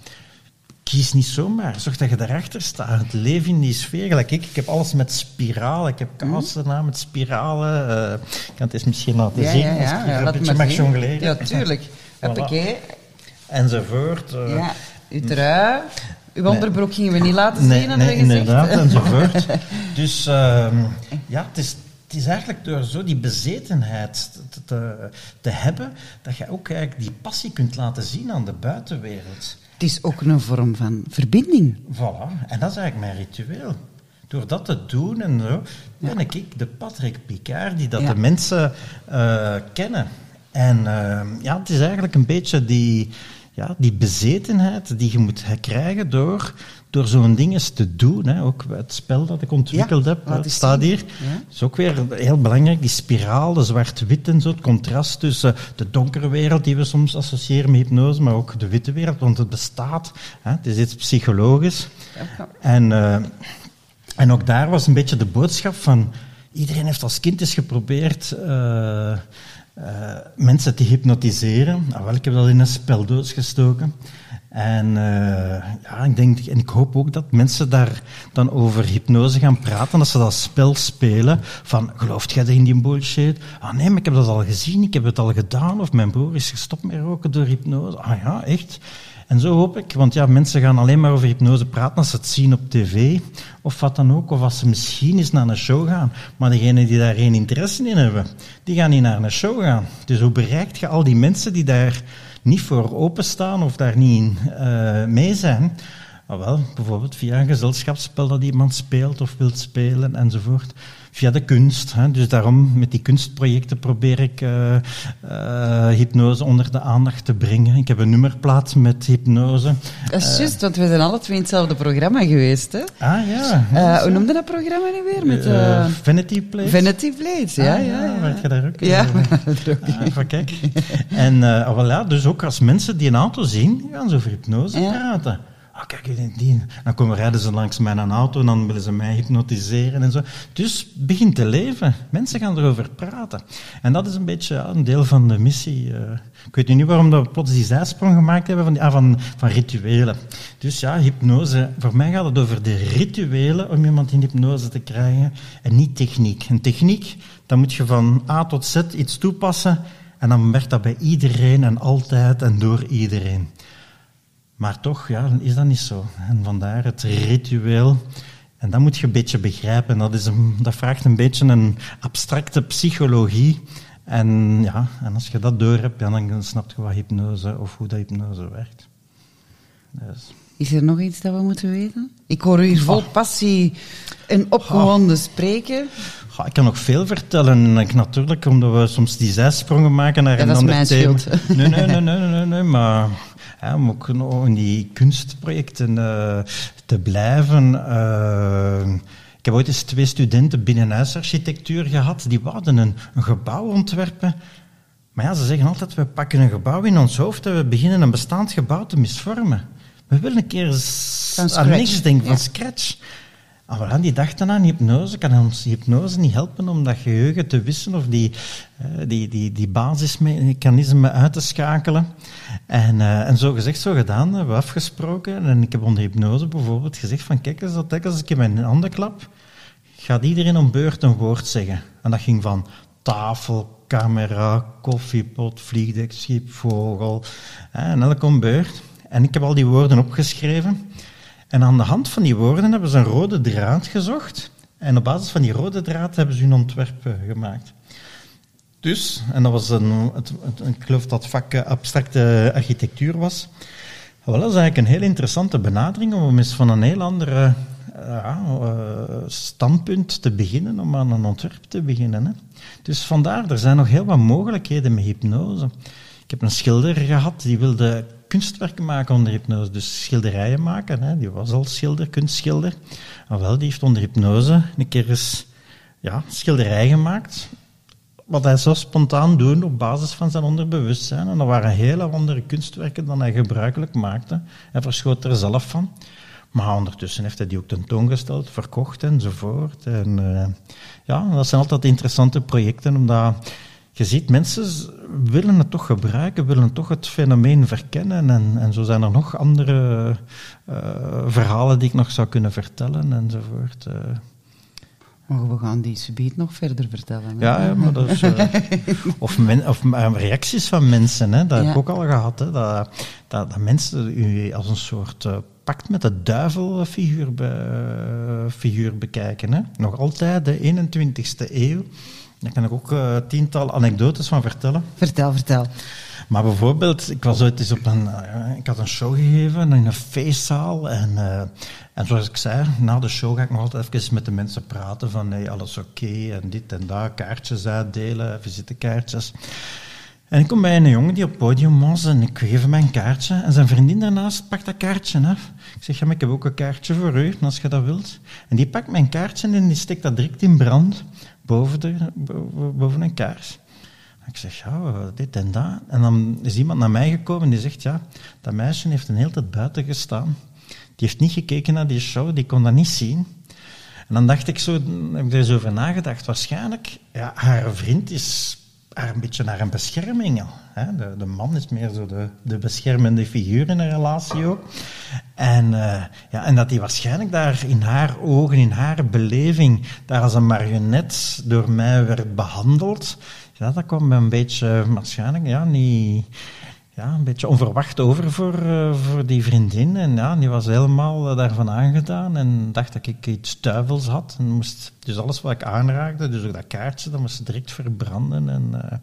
Kies niet zomaar. Zorg dat je daarachter staat. Het leven in die sfeer. Gelijk ik, ik heb alles met spiralen. Ik heb kaarsen aan met spiralen. ik kan het eens misschien laten Ja, zien. ja, als ja, ik ja, een laat beetje mag jongleren. Ja, tuurlijk. Hoppakee. Enzovoort. eh. Ja, uw trui, uw onderbroek gingen we niet laten zien, Nee, hadden nee gezegd. inderdaad, enzovoort. dus ehm, ja, het is, het is eigenlijk door zo die bezetenheid te, te, te hebben, dat je ook eigenlijk die passie kunt laten zien aan de buitenwereld. Het is ook een vorm van verbinding. Voilà, en dat is eigenlijk mijn ritueel. Door dat te doen en zo, ben ik de Patrick Picard die dat Ja. de mensen eh, kennen. En eh, ja, het is eigenlijk een beetje die, ja, die bezetenheid die je moet krijgen door, door zo'n ding eens te doen. Hè. Ook het spel dat ik ontwikkeld Ja, heb, het eens staat hier. Ja. is ook weer heel belangrijk, die spiraal, de zwart-wit en zo, het contrast tussen de donkere wereld die we soms associëren met hypnose, maar ook de witte wereld, want het bestaat. Hè. Het is iets psychologisch. Ja. En, eh, en ook daar was een beetje de boodschap van... Iedereen heeft als kind eens geprobeerd eh, eh, mensen te hypnotiseren. Nou, wel, ik heb dat in een spel doodgestoken. En uh, ja, ik denk, en ik hoop ook dat mensen daar dan over hypnose gaan praten, dat ze dat spel spelen van, gelooft jij in die bullshit? Ah nee, maar ik heb dat al gezien, ik heb het al gedaan, of mijn broer is gestopt met roken door hypnose. Ah ja, echt? En zo hoop ik, want ja, mensen gaan alleen maar over hypnose praten als ze het zien op tv, of wat dan ook, of als ze misschien eens naar een show gaan. Maar degenen die daar geen interesse in hebben, die gaan niet naar een show gaan. Dus hoe bereikt je al die mensen die daar niet voor openstaan of daar niet in uh, mee zijn? Ah, wel, bijvoorbeeld via een gezelschapsspel dat iemand speelt of wilt spelen enzovoort via de kunst. Hè. Dus daarom met die kunstprojecten probeer ik uh, uh, hypnose onder de aandacht te brengen. Ik heb een nummerplaat met hypnose. Dat is juist, want we zijn alle twee in hetzelfde programma geweest. Hè? Ah ja. Uh, hoe noemde dat programma nu weer? Met, Vanity Plates. Vanity Plates, ja. Ah, ja, ja. Weet je daar ook? Ja, ah, even kijk. En uh, well, ja, dus ook als mensen die een auto zien, gaan ze over hypnose ja. praten. Ah, kijk, die, dan komen rijden ze langs mijn auto en dan willen ze mij hypnotiseren en zo. Dus begin te leven. Mensen gaan erover praten. En dat is een beetje een deel van de missie. Uh, ik weet niet waarom we plots die zijsprong gemaakt hebben van, die, ah, van, van rituelen. Dus ja, hypnose. Voor mij gaat het over de rituelen om iemand in hypnose te krijgen en niet techniek. Een techniek, dan moet je van A tot Z iets toepassen en dan werkt dat bij iedereen en altijd en door iedereen. Maar toch ja, is dat niet zo. En vandaar het ritueel. En dat moet je een beetje begrijpen. Dat, is een, dat vraagt een beetje een abstracte psychologie. En, ja, en als je dat door hebt, dan snap je wat hypnose of hoe dat hypnose werkt. Dus. Is er nog iets dat we moeten weten? Ik hoor u hier vol passie en opgewonden spreken. Ik kan nog veel vertellen. Ik, natuurlijk, omdat we soms die zijsprongen maken naar ja, een ander thema. Nee, nee, nee, nee, nee, nee, maar om ook in die kunstprojecten uh, te blijven. Uh, ik heb ooit eens twee studenten binnenhuisarchitectuur gehad. Die wouden een, een gebouw ontwerpen. Maar ja, ze zeggen altijd, we pakken een gebouw in ons hoofd en we beginnen een bestaand gebouw te misvormen. We willen een keer aan niks denken, van ja. scratch. Ah, voilà, die dachten aan hypnose. Kan ons hypnose niet helpen om dat geheugen te wissen of die, uh, die, die, die basismechanismen uit te schakelen? En, uh, en zo gezegd, zo gedaan, hebben we afgesproken. En ik heb onder hypnose bijvoorbeeld gezegd van, kijk eens, dat als ik in mijn handen klap, gaat iedereen om beurt een woord zeggen. En dat ging van tafel, camera, koffiepot, vliegdek, schip, vogel. En elk om beurt. En ik heb al die woorden opgeschreven. En aan de hand van die woorden hebben ze een rode draad gezocht. En op basis van die rode draad hebben ze hun ontwerp gemaakt. Dus, en dat was een, het, ik geloof dat vak abstracte architectuur was. Wel, dat is eigenlijk een heel interessante benadering om eens van een heel andere uh, standpunt te beginnen, om aan een ontwerp te beginnen. Hè. Dus vandaar, er zijn nog heel wat mogelijkheden met hypnose. Ik heb een schilder gehad, die wilde kunstwerken maken onder hypnose. Dus schilderijen maken. Hè. Die was al schilder, kunstschilder. Wel, die heeft onder hypnose een keer eens ja, schilderij gemaakt. Wat hij zou spontaan doen op basis van zijn onderbewustzijn. En dat waren hele andere kunstwerken dan hij gebruikelijk maakte. Hij verschoot er zelf van. Maar ondertussen heeft hij die ook tentoongesteld, verkocht enzovoort. En uh, ja, dat zijn altijd interessante projecten, omdat je ziet, mensen willen het toch gebruiken, willen toch het fenomeen verkennen. En, en zo zijn er nog andere uh, verhalen die ik nog zou kunnen vertellen enzovoort. Uh. Maar we gaan die subiet nog verder vertellen. Ja, ja, maar dat is, uh, of, men, of reacties van mensen, hè, dat ja. heb ik ook al gehad. Hè, dat, dat, dat mensen u als een soort pact met de duivelfiguur be, figuur bekijken. Hè. Nog altijd de 21ste eeuw. Daar kan ik ook uh, tiental anekdotes van vertellen. Vertel, vertel. Maar bijvoorbeeld, ik was ooit eens op een, uh, ik had een show gegeven in een feestzaal en, uh, en zoals ik zei, na de show ga ik nog altijd even met de mensen praten van hey, alles oké okay, en dit en dat, kaartjes uitdelen, visitekaartjes. En ik kom bij een jongen die op het podium was en ik geef hem een kaartje. En zijn vriendin daarnaast pakt dat kaartje af. Ik zeg, ja, maar ik heb ook een kaartje voor u, als je dat wilt. En die pakt mijn kaartje en die steekt dat direct in brand boven, de, boven een kaars. Ik zeg, ja, dit en dat. En dan is iemand naar mij gekomen en die zegt, ja, dat meisje heeft een hele tijd buiten gestaan. Die heeft niet gekeken naar die show, die kon dat niet zien. En dan dacht ik zo, heb ik er eens over nagedacht. Waarschijnlijk, ja, haar vriend is een beetje naar een bescherming. Hè? De, de man is meer zo de, de beschermende figuur in een relatie ook. En, eh, ja, en dat hij waarschijnlijk daar in haar ogen, in haar beleving, daar als een marionet door mij werd behandeld. Ja, dat kwam een beetje waarschijnlijk ja, niet ja, een beetje onverwacht over voor, uh, voor die vriendin. En ja, die was helemaal uh, daarvan aangedaan en dacht dat ik iets duivels had. En moest, dus alles wat ik aanraakte, dus ook dat kaartje, dat moest direct verbranden en, uh,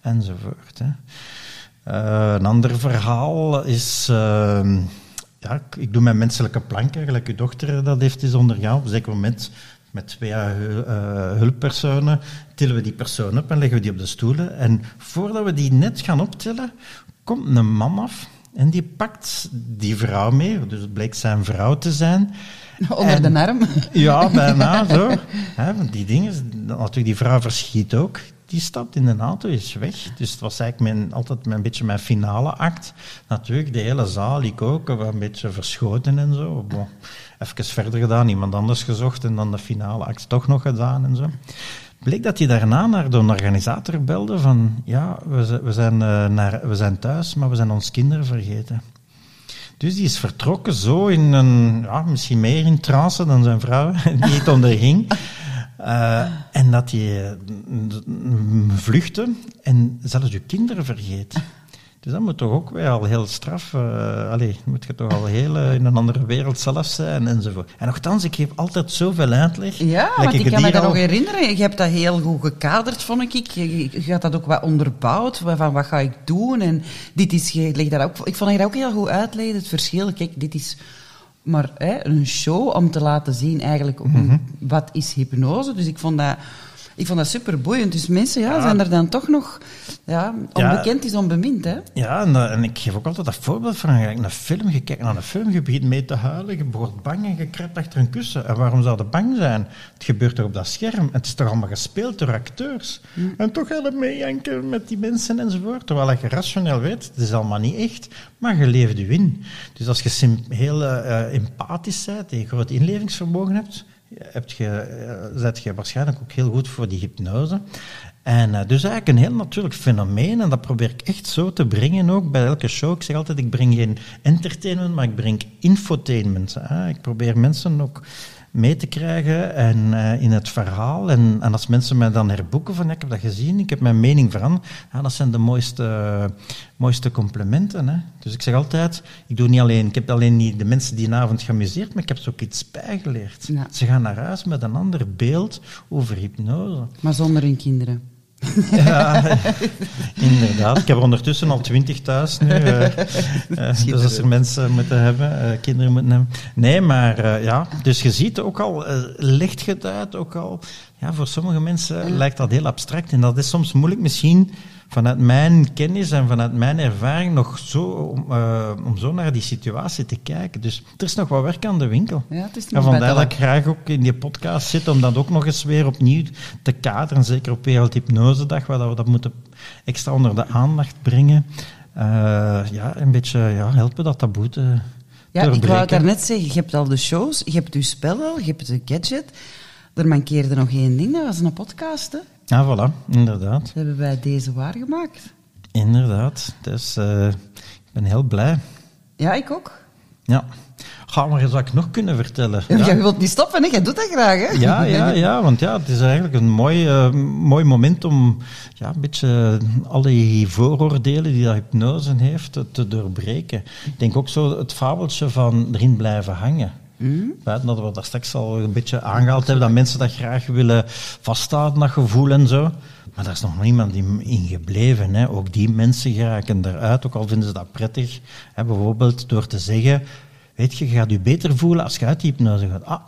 enzovoort. Hè. een ander verhaal is... Ehm, ja, ik, doe mijn menselijke plank eigenlijk. Uw dochter dat heeft eens ondergaan. Op een zeker moment met twee uh, hulppersonen tillen we die persoon op en leggen we die op de stoelen. En voordat we die net gaan optillen, komt een man af en die pakt die vrouw mee. Dus het bleek zijn vrouw te zijn. Onder de arm? Ja, bijna zo. He, die dingen, natuurlijk, die vrouw verschiet ook. Die stapt in de auto, is weg. Dus het was eigenlijk mijn, altijd mijn, beetje mijn finale act. Natuurlijk, de hele zaal, ik ook, een beetje verschoten en zo. Bon, even verder gedaan, iemand anders gezocht en dan de finale act toch nog gedaan en zo bleek dat hij daarna naar de organisator belde van ja, we, we, zijn, uh, naar, we zijn thuis, maar we zijn ons kinderen vergeten. Dus die is vertrokken zo in een, ja, misschien meer in trance dan zijn vrouw, die het onderging. Uh, en dat hij uh, vluchtte en zelfs je kinderen vergeet. Dus dat moet toch ook wel heel straf. Uh, allee, moet je toch al heel uh, in een andere wereld zelf zijn enzovoort. En nogthans, ik geef altijd zoveel uitleg. Ja, want ik, kan me dat nog herinneren. Je hebt dat heel goed gekaderd, vond ik. Je, je, je had dat ook wat onderbouwd. Van wat ga ik doen? En dit is, je legt dat ook, ik vond dat je dat ook heel goed uitlegde. Het verschil. Kijk, dit is maar hè, een show om te laten zien eigenlijk mm -hmm. wat is hypnose. Dus ik vond dat ik vond dat super boeiend. Dus mensen ja, ja. zijn er dan toch nog... Ja, onbekend ja. is onbemind, hè? Ja, en, uh, en, ik geef ook altijd dat voorbeeld van... Je een film, je kijkt naar een film, je begint mee te huilen, je wordt bang en je kruipt achter een kussen. En waarom zou je bang zijn? Het gebeurt toch op dat scherm? Het is toch allemaal gespeeld door acteurs? Mm. En toch gaan meejanken met die mensen enzovoort. Terwijl je rationeel weet, het is allemaal niet echt, maar je leeft je in. Dus als je heel uh, empathisch bent en je groot inlevingsvermogen hebt je, zet je waarschijnlijk ook heel goed voor die hypnose. En uh, dus eigenlijk een heel natuurlijk fenomeen. En dat probeer ik echt zo te brengen ook bij elke show. Ik zeg altijd, ik breng geen entertainment, maar ik breng infotainment. Ik probeer mensen ook mee te krijgen en, uh, in het verhaal. En, en, als mensen mij dan herboeken van, ik heb dat gezien, ik heb mijn mening veranderd, ja, dat zijn de mooiste, mooiste complimenten. Hè. Dus ik zeg altijd, ik, doe niet alleen, ik heb alleen niet de mensen die een avond geamuseerd, maar ik heb ze ook iets bijgeleerd. Ja. Ze gaan naar huis met een ander beeld over hypnose. Maar zonder hun kinderen. Ja, inderdaad. Ik heb er ondertussen al twintig thuis nu. Uh, uh, dus als er mensen moeten hebben, uh, kinderen moeten hebben. Nee, maar ja, dus je ziet ook al, licht geduid, ook al, ja, voor sommige mensen lijkt dat heel abstract. En dat is soms moeilijk misschien vanuit mijn kennis en vanuit mijn ervaring nog zo, om, uh, om zo naar die situatie te kijken. Dus er is nog wat werk aan de winkel. Ja, het is en vandaar dat ik graag ook in die podcast zit, om dat ook nog eens weer opnieuw te kaderen. Zeker op Wereldhypnosedag, waar we dat moeten extra onder de aandacht brengen. Uh, ja, een beetje ja, helpen dat taboe te Ja, ik wou daarnet zeggen, je hebt al de shows, je hebt je spel al, je hebt de gadget. Er mankeerde nog één ding, dat was een podcast, hè? Ja, voilà, inderdaad. Dat hebben wij deze waargemaakt. Inderdaad, dus uh, ik ben heel blij. Ja, ik ook. Ja. Ga maar eens wat ik nog kunnen vertellen. Ja, ja. Je wilt niet stoppen, hè? Jij doet dat graag, hè? Ja, ja, ja, want ja, het is eigenlijk een mooi, uh, mooi moment om ja, een beetje al die vooroordelen die dat hypnose heeft te doorbreken. Ik denk ook zo het fabeltje van erin blijven hangen. Mm. Buiten dat we daar straks al een beetje aangehaald hebben, dat mensen dat graag willen vasthouden, dat gevoel en zo. Maar daar is nog niemand in gebleven. Hè. Ook die mensen geraken eruit, ook al vinden ze dat prettig. Hè, bijvoorbeeld door te zeggen, weet je, je gaat je beter voelen als je uit die hypnose gaat. Ah,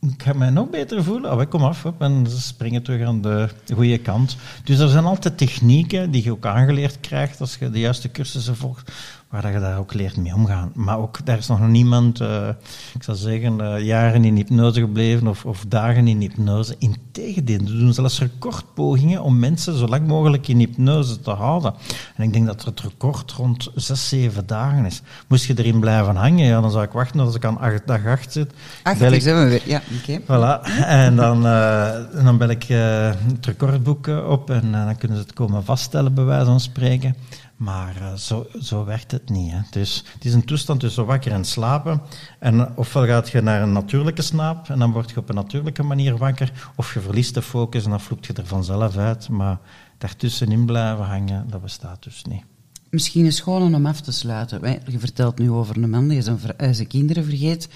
ik ga mij nog beter voelen. Oh, kom af, op, en ze springen terug aan de goede kant. Dus er zijn altijd technieken die je ook aangeleerd krijgt als je de juiste cursussen volgt, waar dat je daar ook leert mee omgaan. Maar ook, daar is nog niemand, uh, ik zou zeggen, uh, jaren in hypnose gebleven of, of dagen in hypnose. Integendeel, we doen zelfs recordpogingen om mensen zo lang mogelijk in hypnose te houden. En ik denk dat het record rond zes, zeven dagen is. Moest je erin blijven hangen, ja, dan zou ik wachten tot ik aan acht, dag acht zit. Acht, ik... zijn we weer, ja, oké. Okay. Voilà, en dan, uh, en dan bel ik het recordboek op en dan kunnen ze het komen vaststellen, bij wijze van spreken. Maar uh, zo, zo werkt het niet. Hè. Dus het is een toestand tussen wakker en slapen. En ofwel gaat je naar een natuurlijke slaap en dan word je op een natuurlijke manier wakker, of je verliest de focus en dan vloept je er vanzelf uit. Maar daartussenin blijven hangen, dat bestaat dus niet. Misschien is gewoon om af te sluiten. Je vertelt nu over een man die zijn, eh, zijn kinderen vergeet,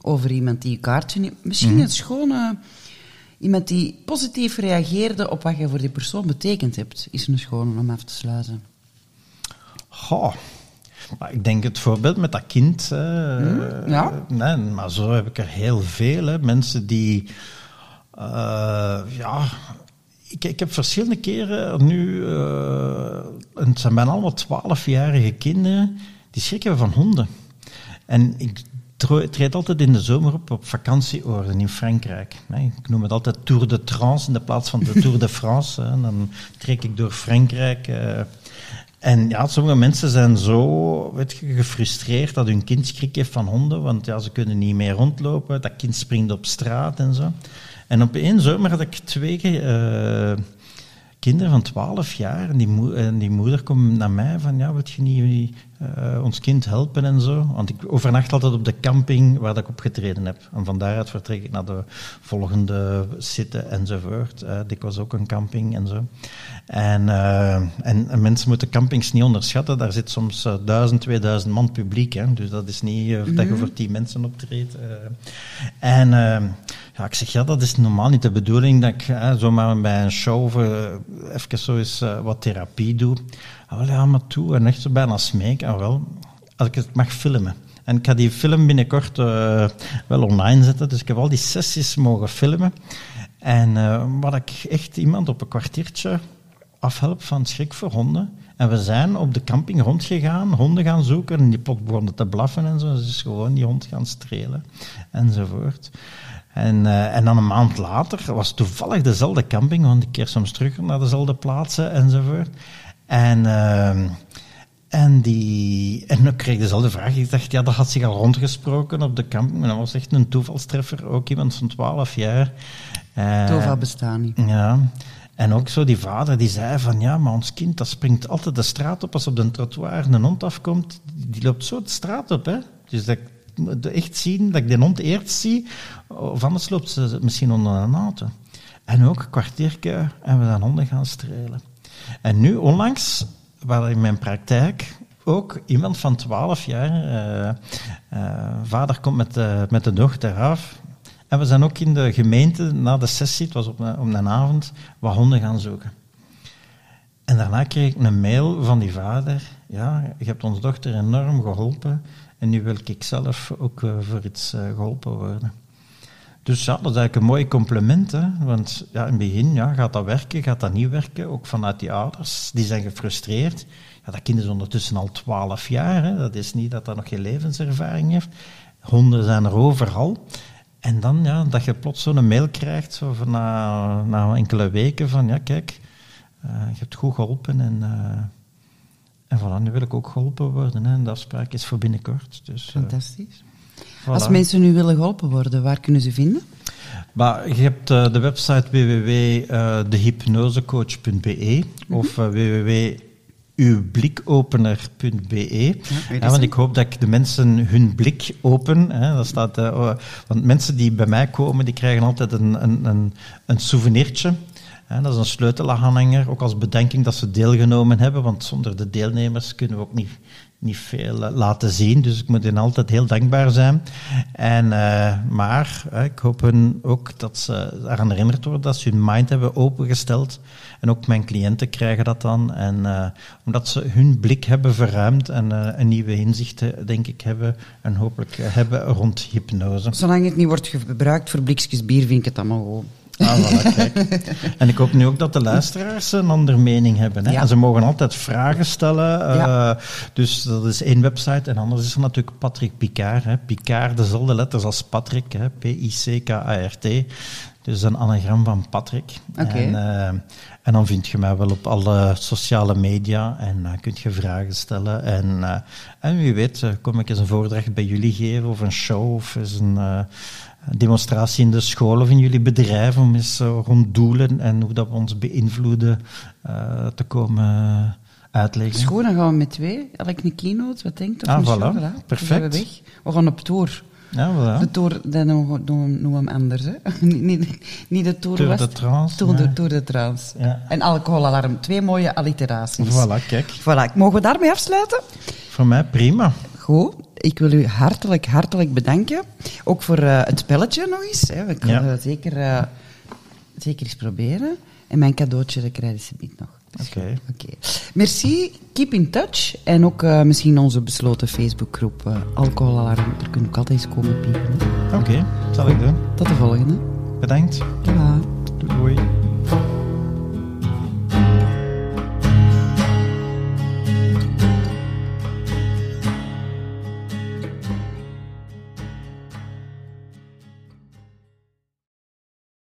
over iemand die je kaartje. Misschien mm. is het gewoon... Uh, iemand die positief reageerde op wat je voor die persoon betekend hebt, is een schone om af te sluiten. Goh. Maar ik denk het voorbeeld met dat kind. Hm, ja. Nee, maar zo heb ik er heel veel. Hè. Mensen die. Uh, ja. Ik, ik heb verschillende keren nu. Uh, het zijn bijna allemaal twaalfjarige kinderen. die schrikken van honden. En ik treed altijd in de zomer op op vakantieoorden in Frankrijk. Ik noem het altijd Tour de France in de plaats van de Tour de France. En dan trek ik door Frankrijk. Uh, en ja, sommige mensen zijn zo weet je, gefrustreerd dat hun kind schrik heeft van honden, want ja, ze kunnen niet meer rondlopen. Dat kind springt op straat en zo. En op één zomer had ik twee uh, kinderen van 12 jaar en die, en die moeder komt naar mij van, ja, wil je niet uh, ons kind helpen en zo. Want ik overnacht altijd op de camping waar ik opgetreden heb. En van daaruit vertrek ik naar de volgende zitten enzovoort. Uh, dit was ook een camping en zo. En, uh, en, en, mensen moeten campings niet onderschatten. Daar zit soms uh, 1000, 2000 man publiek. Hè. Dus dat is niet mm -hmm. dat je voor 10 mensen optreedt. en ja, ik zeg, ja, dat is normaal niet de bedoeling dat ik zomaar bij een show even zo eens wat therapie doe. Oh ja, maar toe. En echt zo bijna smeken. Ah, wel, als ik het mag filmen. En ik ga die film binnenkort uh, wel online zetten. Dus ik heb al die sessies mogen filmen. En uh, wat ik echt iemand op een kwartiertje afhelp van schrik voor honden. En we zijn op de camping rondgegaan, honden gaan zoeken. En die pot begonnen te blaffen en zo. Dus gewoon die hond gaan strelen. Enzovoort. En, uh, en dan een maand later was toevallig dezelfde camping, want ik keer soms terug naar dezelfde plaatsen enzovoort. En, uh, en, die, en dan kreeg ik dezelfde vraag. Ik dacht, ja, dat had zich al rondgesproken op de camping. dat was echt een toevalstreffer. Ook iemand van 12 jaar. Uh, Toeval bestaan niet. Ja. En ook zo die vader die zei van, ja, maar ons kind dat springt altijd de straat op als op de trottoir een hond afkomt. Die loopt zo de straat op, hè. Dus dat ik echt zien, dat ik de hond eerst zie, of anders loopt ze misschien onder een auto. En ook een kwartiertje en we zijn honden gaan strelen. En nu, onlangs, waar in mijn praktijk ook iemand van 12 jaar, uh, uh, vader komt met de, met de dochter af. En we zijn ook in de gemeente, na de sessie, het was op een, op een avond, wat honden gaan zoeken. En daarna kreeg ik een mail van die vader. Ja, je hebt onze dochter enorm geholpen. En nu wil ik zelf ook voor iets geholpen worden. Dus ja, dat is eigenlijk een mooi compliment. Hè? Want ja, in het begin ja, gaat dat werken, gaat dat niet werken. Ook vanuit die ouders, die zijn gefrustreerd. Ja, dat kind is ondertussen al twaalf jaar. Hè? Dat is niet dat dat nog geen levenservaring heeft. Honden zijn er overal. En dan ja, dat je plots zo'n mail krijgt, zo van na, na enkele weken, van ja, kijk, uh, je hebt goed geholpen en... Uh, en voilà, nu wil ik ook geholpen worden. Hè. En de afspraak is voor binnenkort. Dus, uh, Als mensen nu willen geholpen worden, waar kunnen ze vinden? Maar je hebt uh, de website www.dehypnosecoach.be mm of uh, www.uwblikopener.be. Ja, want ik hoop dat ik de mensen hun blik open. Hè, dat staat, uh, oh, want mensen die bij mij komen, die krijgen altijd een, een, een, een souvenirtje. Hè, dat is een sleutelaanhanger, ook als bedenking dat ze deelgenomen hebben, want zonder de deelnemers kunnen we ook niet niet veel eh, laten zien. Dus ik moet hen altijd heel dankbaar zijn. En, uh, maar uh, ik hoop hun ook dat ze eraan herinnerd worden dat ze hun mind hebben opengesteld. En ook mijn cliënten krijgen dat dan. En omdat ze hun blik hebben verruimd en een nieuwe inzichten, denk ik, hebben. En hopelijk hebben rond hypnose. Zolang het niet wordt gebruikt voor blikjes bier, vind ik het allemaal goed. Ah, voilà, kijk. En ik hoop nu ook dat de luisteraars een andere mening hebben. Hè? Ja. En ze mogen altijd vragen stellen. eh, Ja. dus dat is één website. En anders is er natuurlijk Patrick Picard. Hè? Picard, dezelfde letters als Patrick. P-I-C-K-A-R-T. Dus een anagram van Patrick. En, eh, en dan vind je mij wel op alle sociale media. En dan kun je vragen stellen. En, eh, en wie weet, eh, kom ik eens een voordracht bij jullie geven. Of een show. Of eens een... eh, demonstratie in de school of in jullie bedrijf om eens eh, rond doelen en hoe dat we ons beïnvloeden eh, te komen uitleggen. Schoon, dan gaan we met twee. Elk een keynote, wat denkt? Ah, voilà. Dan Perfect. zijn we weg. We gaan op tour. Ja, voilà. De tour, dat noemen we- hem anders, hè. niet, niet, niet de tour, Tour de Trans, Tour de, nee. tour de Trans. Ja. En alcoholalarm. Twee mooie alliteraties. Voilà, kijk. Voilà. Mogen we daarmee afsluiten? Voor mij prima. Ik wil u hartelijk, hartelijk bedanken. Ook voor eh, het spelletje nog eens. Hè. We kunnen Ja. zeker, eh, zeker eens proberen. En mijn cadeautje, dat krijgen ze niet nog. Oké. Oké. Merci, keep in touch. En ook eh, misschien onze besloten Facebookgroep eh Alcoholalarm. Daar kun je ook altijd eens komen piepen. Oké, zal ik doen. Tot de volgende. Bedankt. Tada. Doei.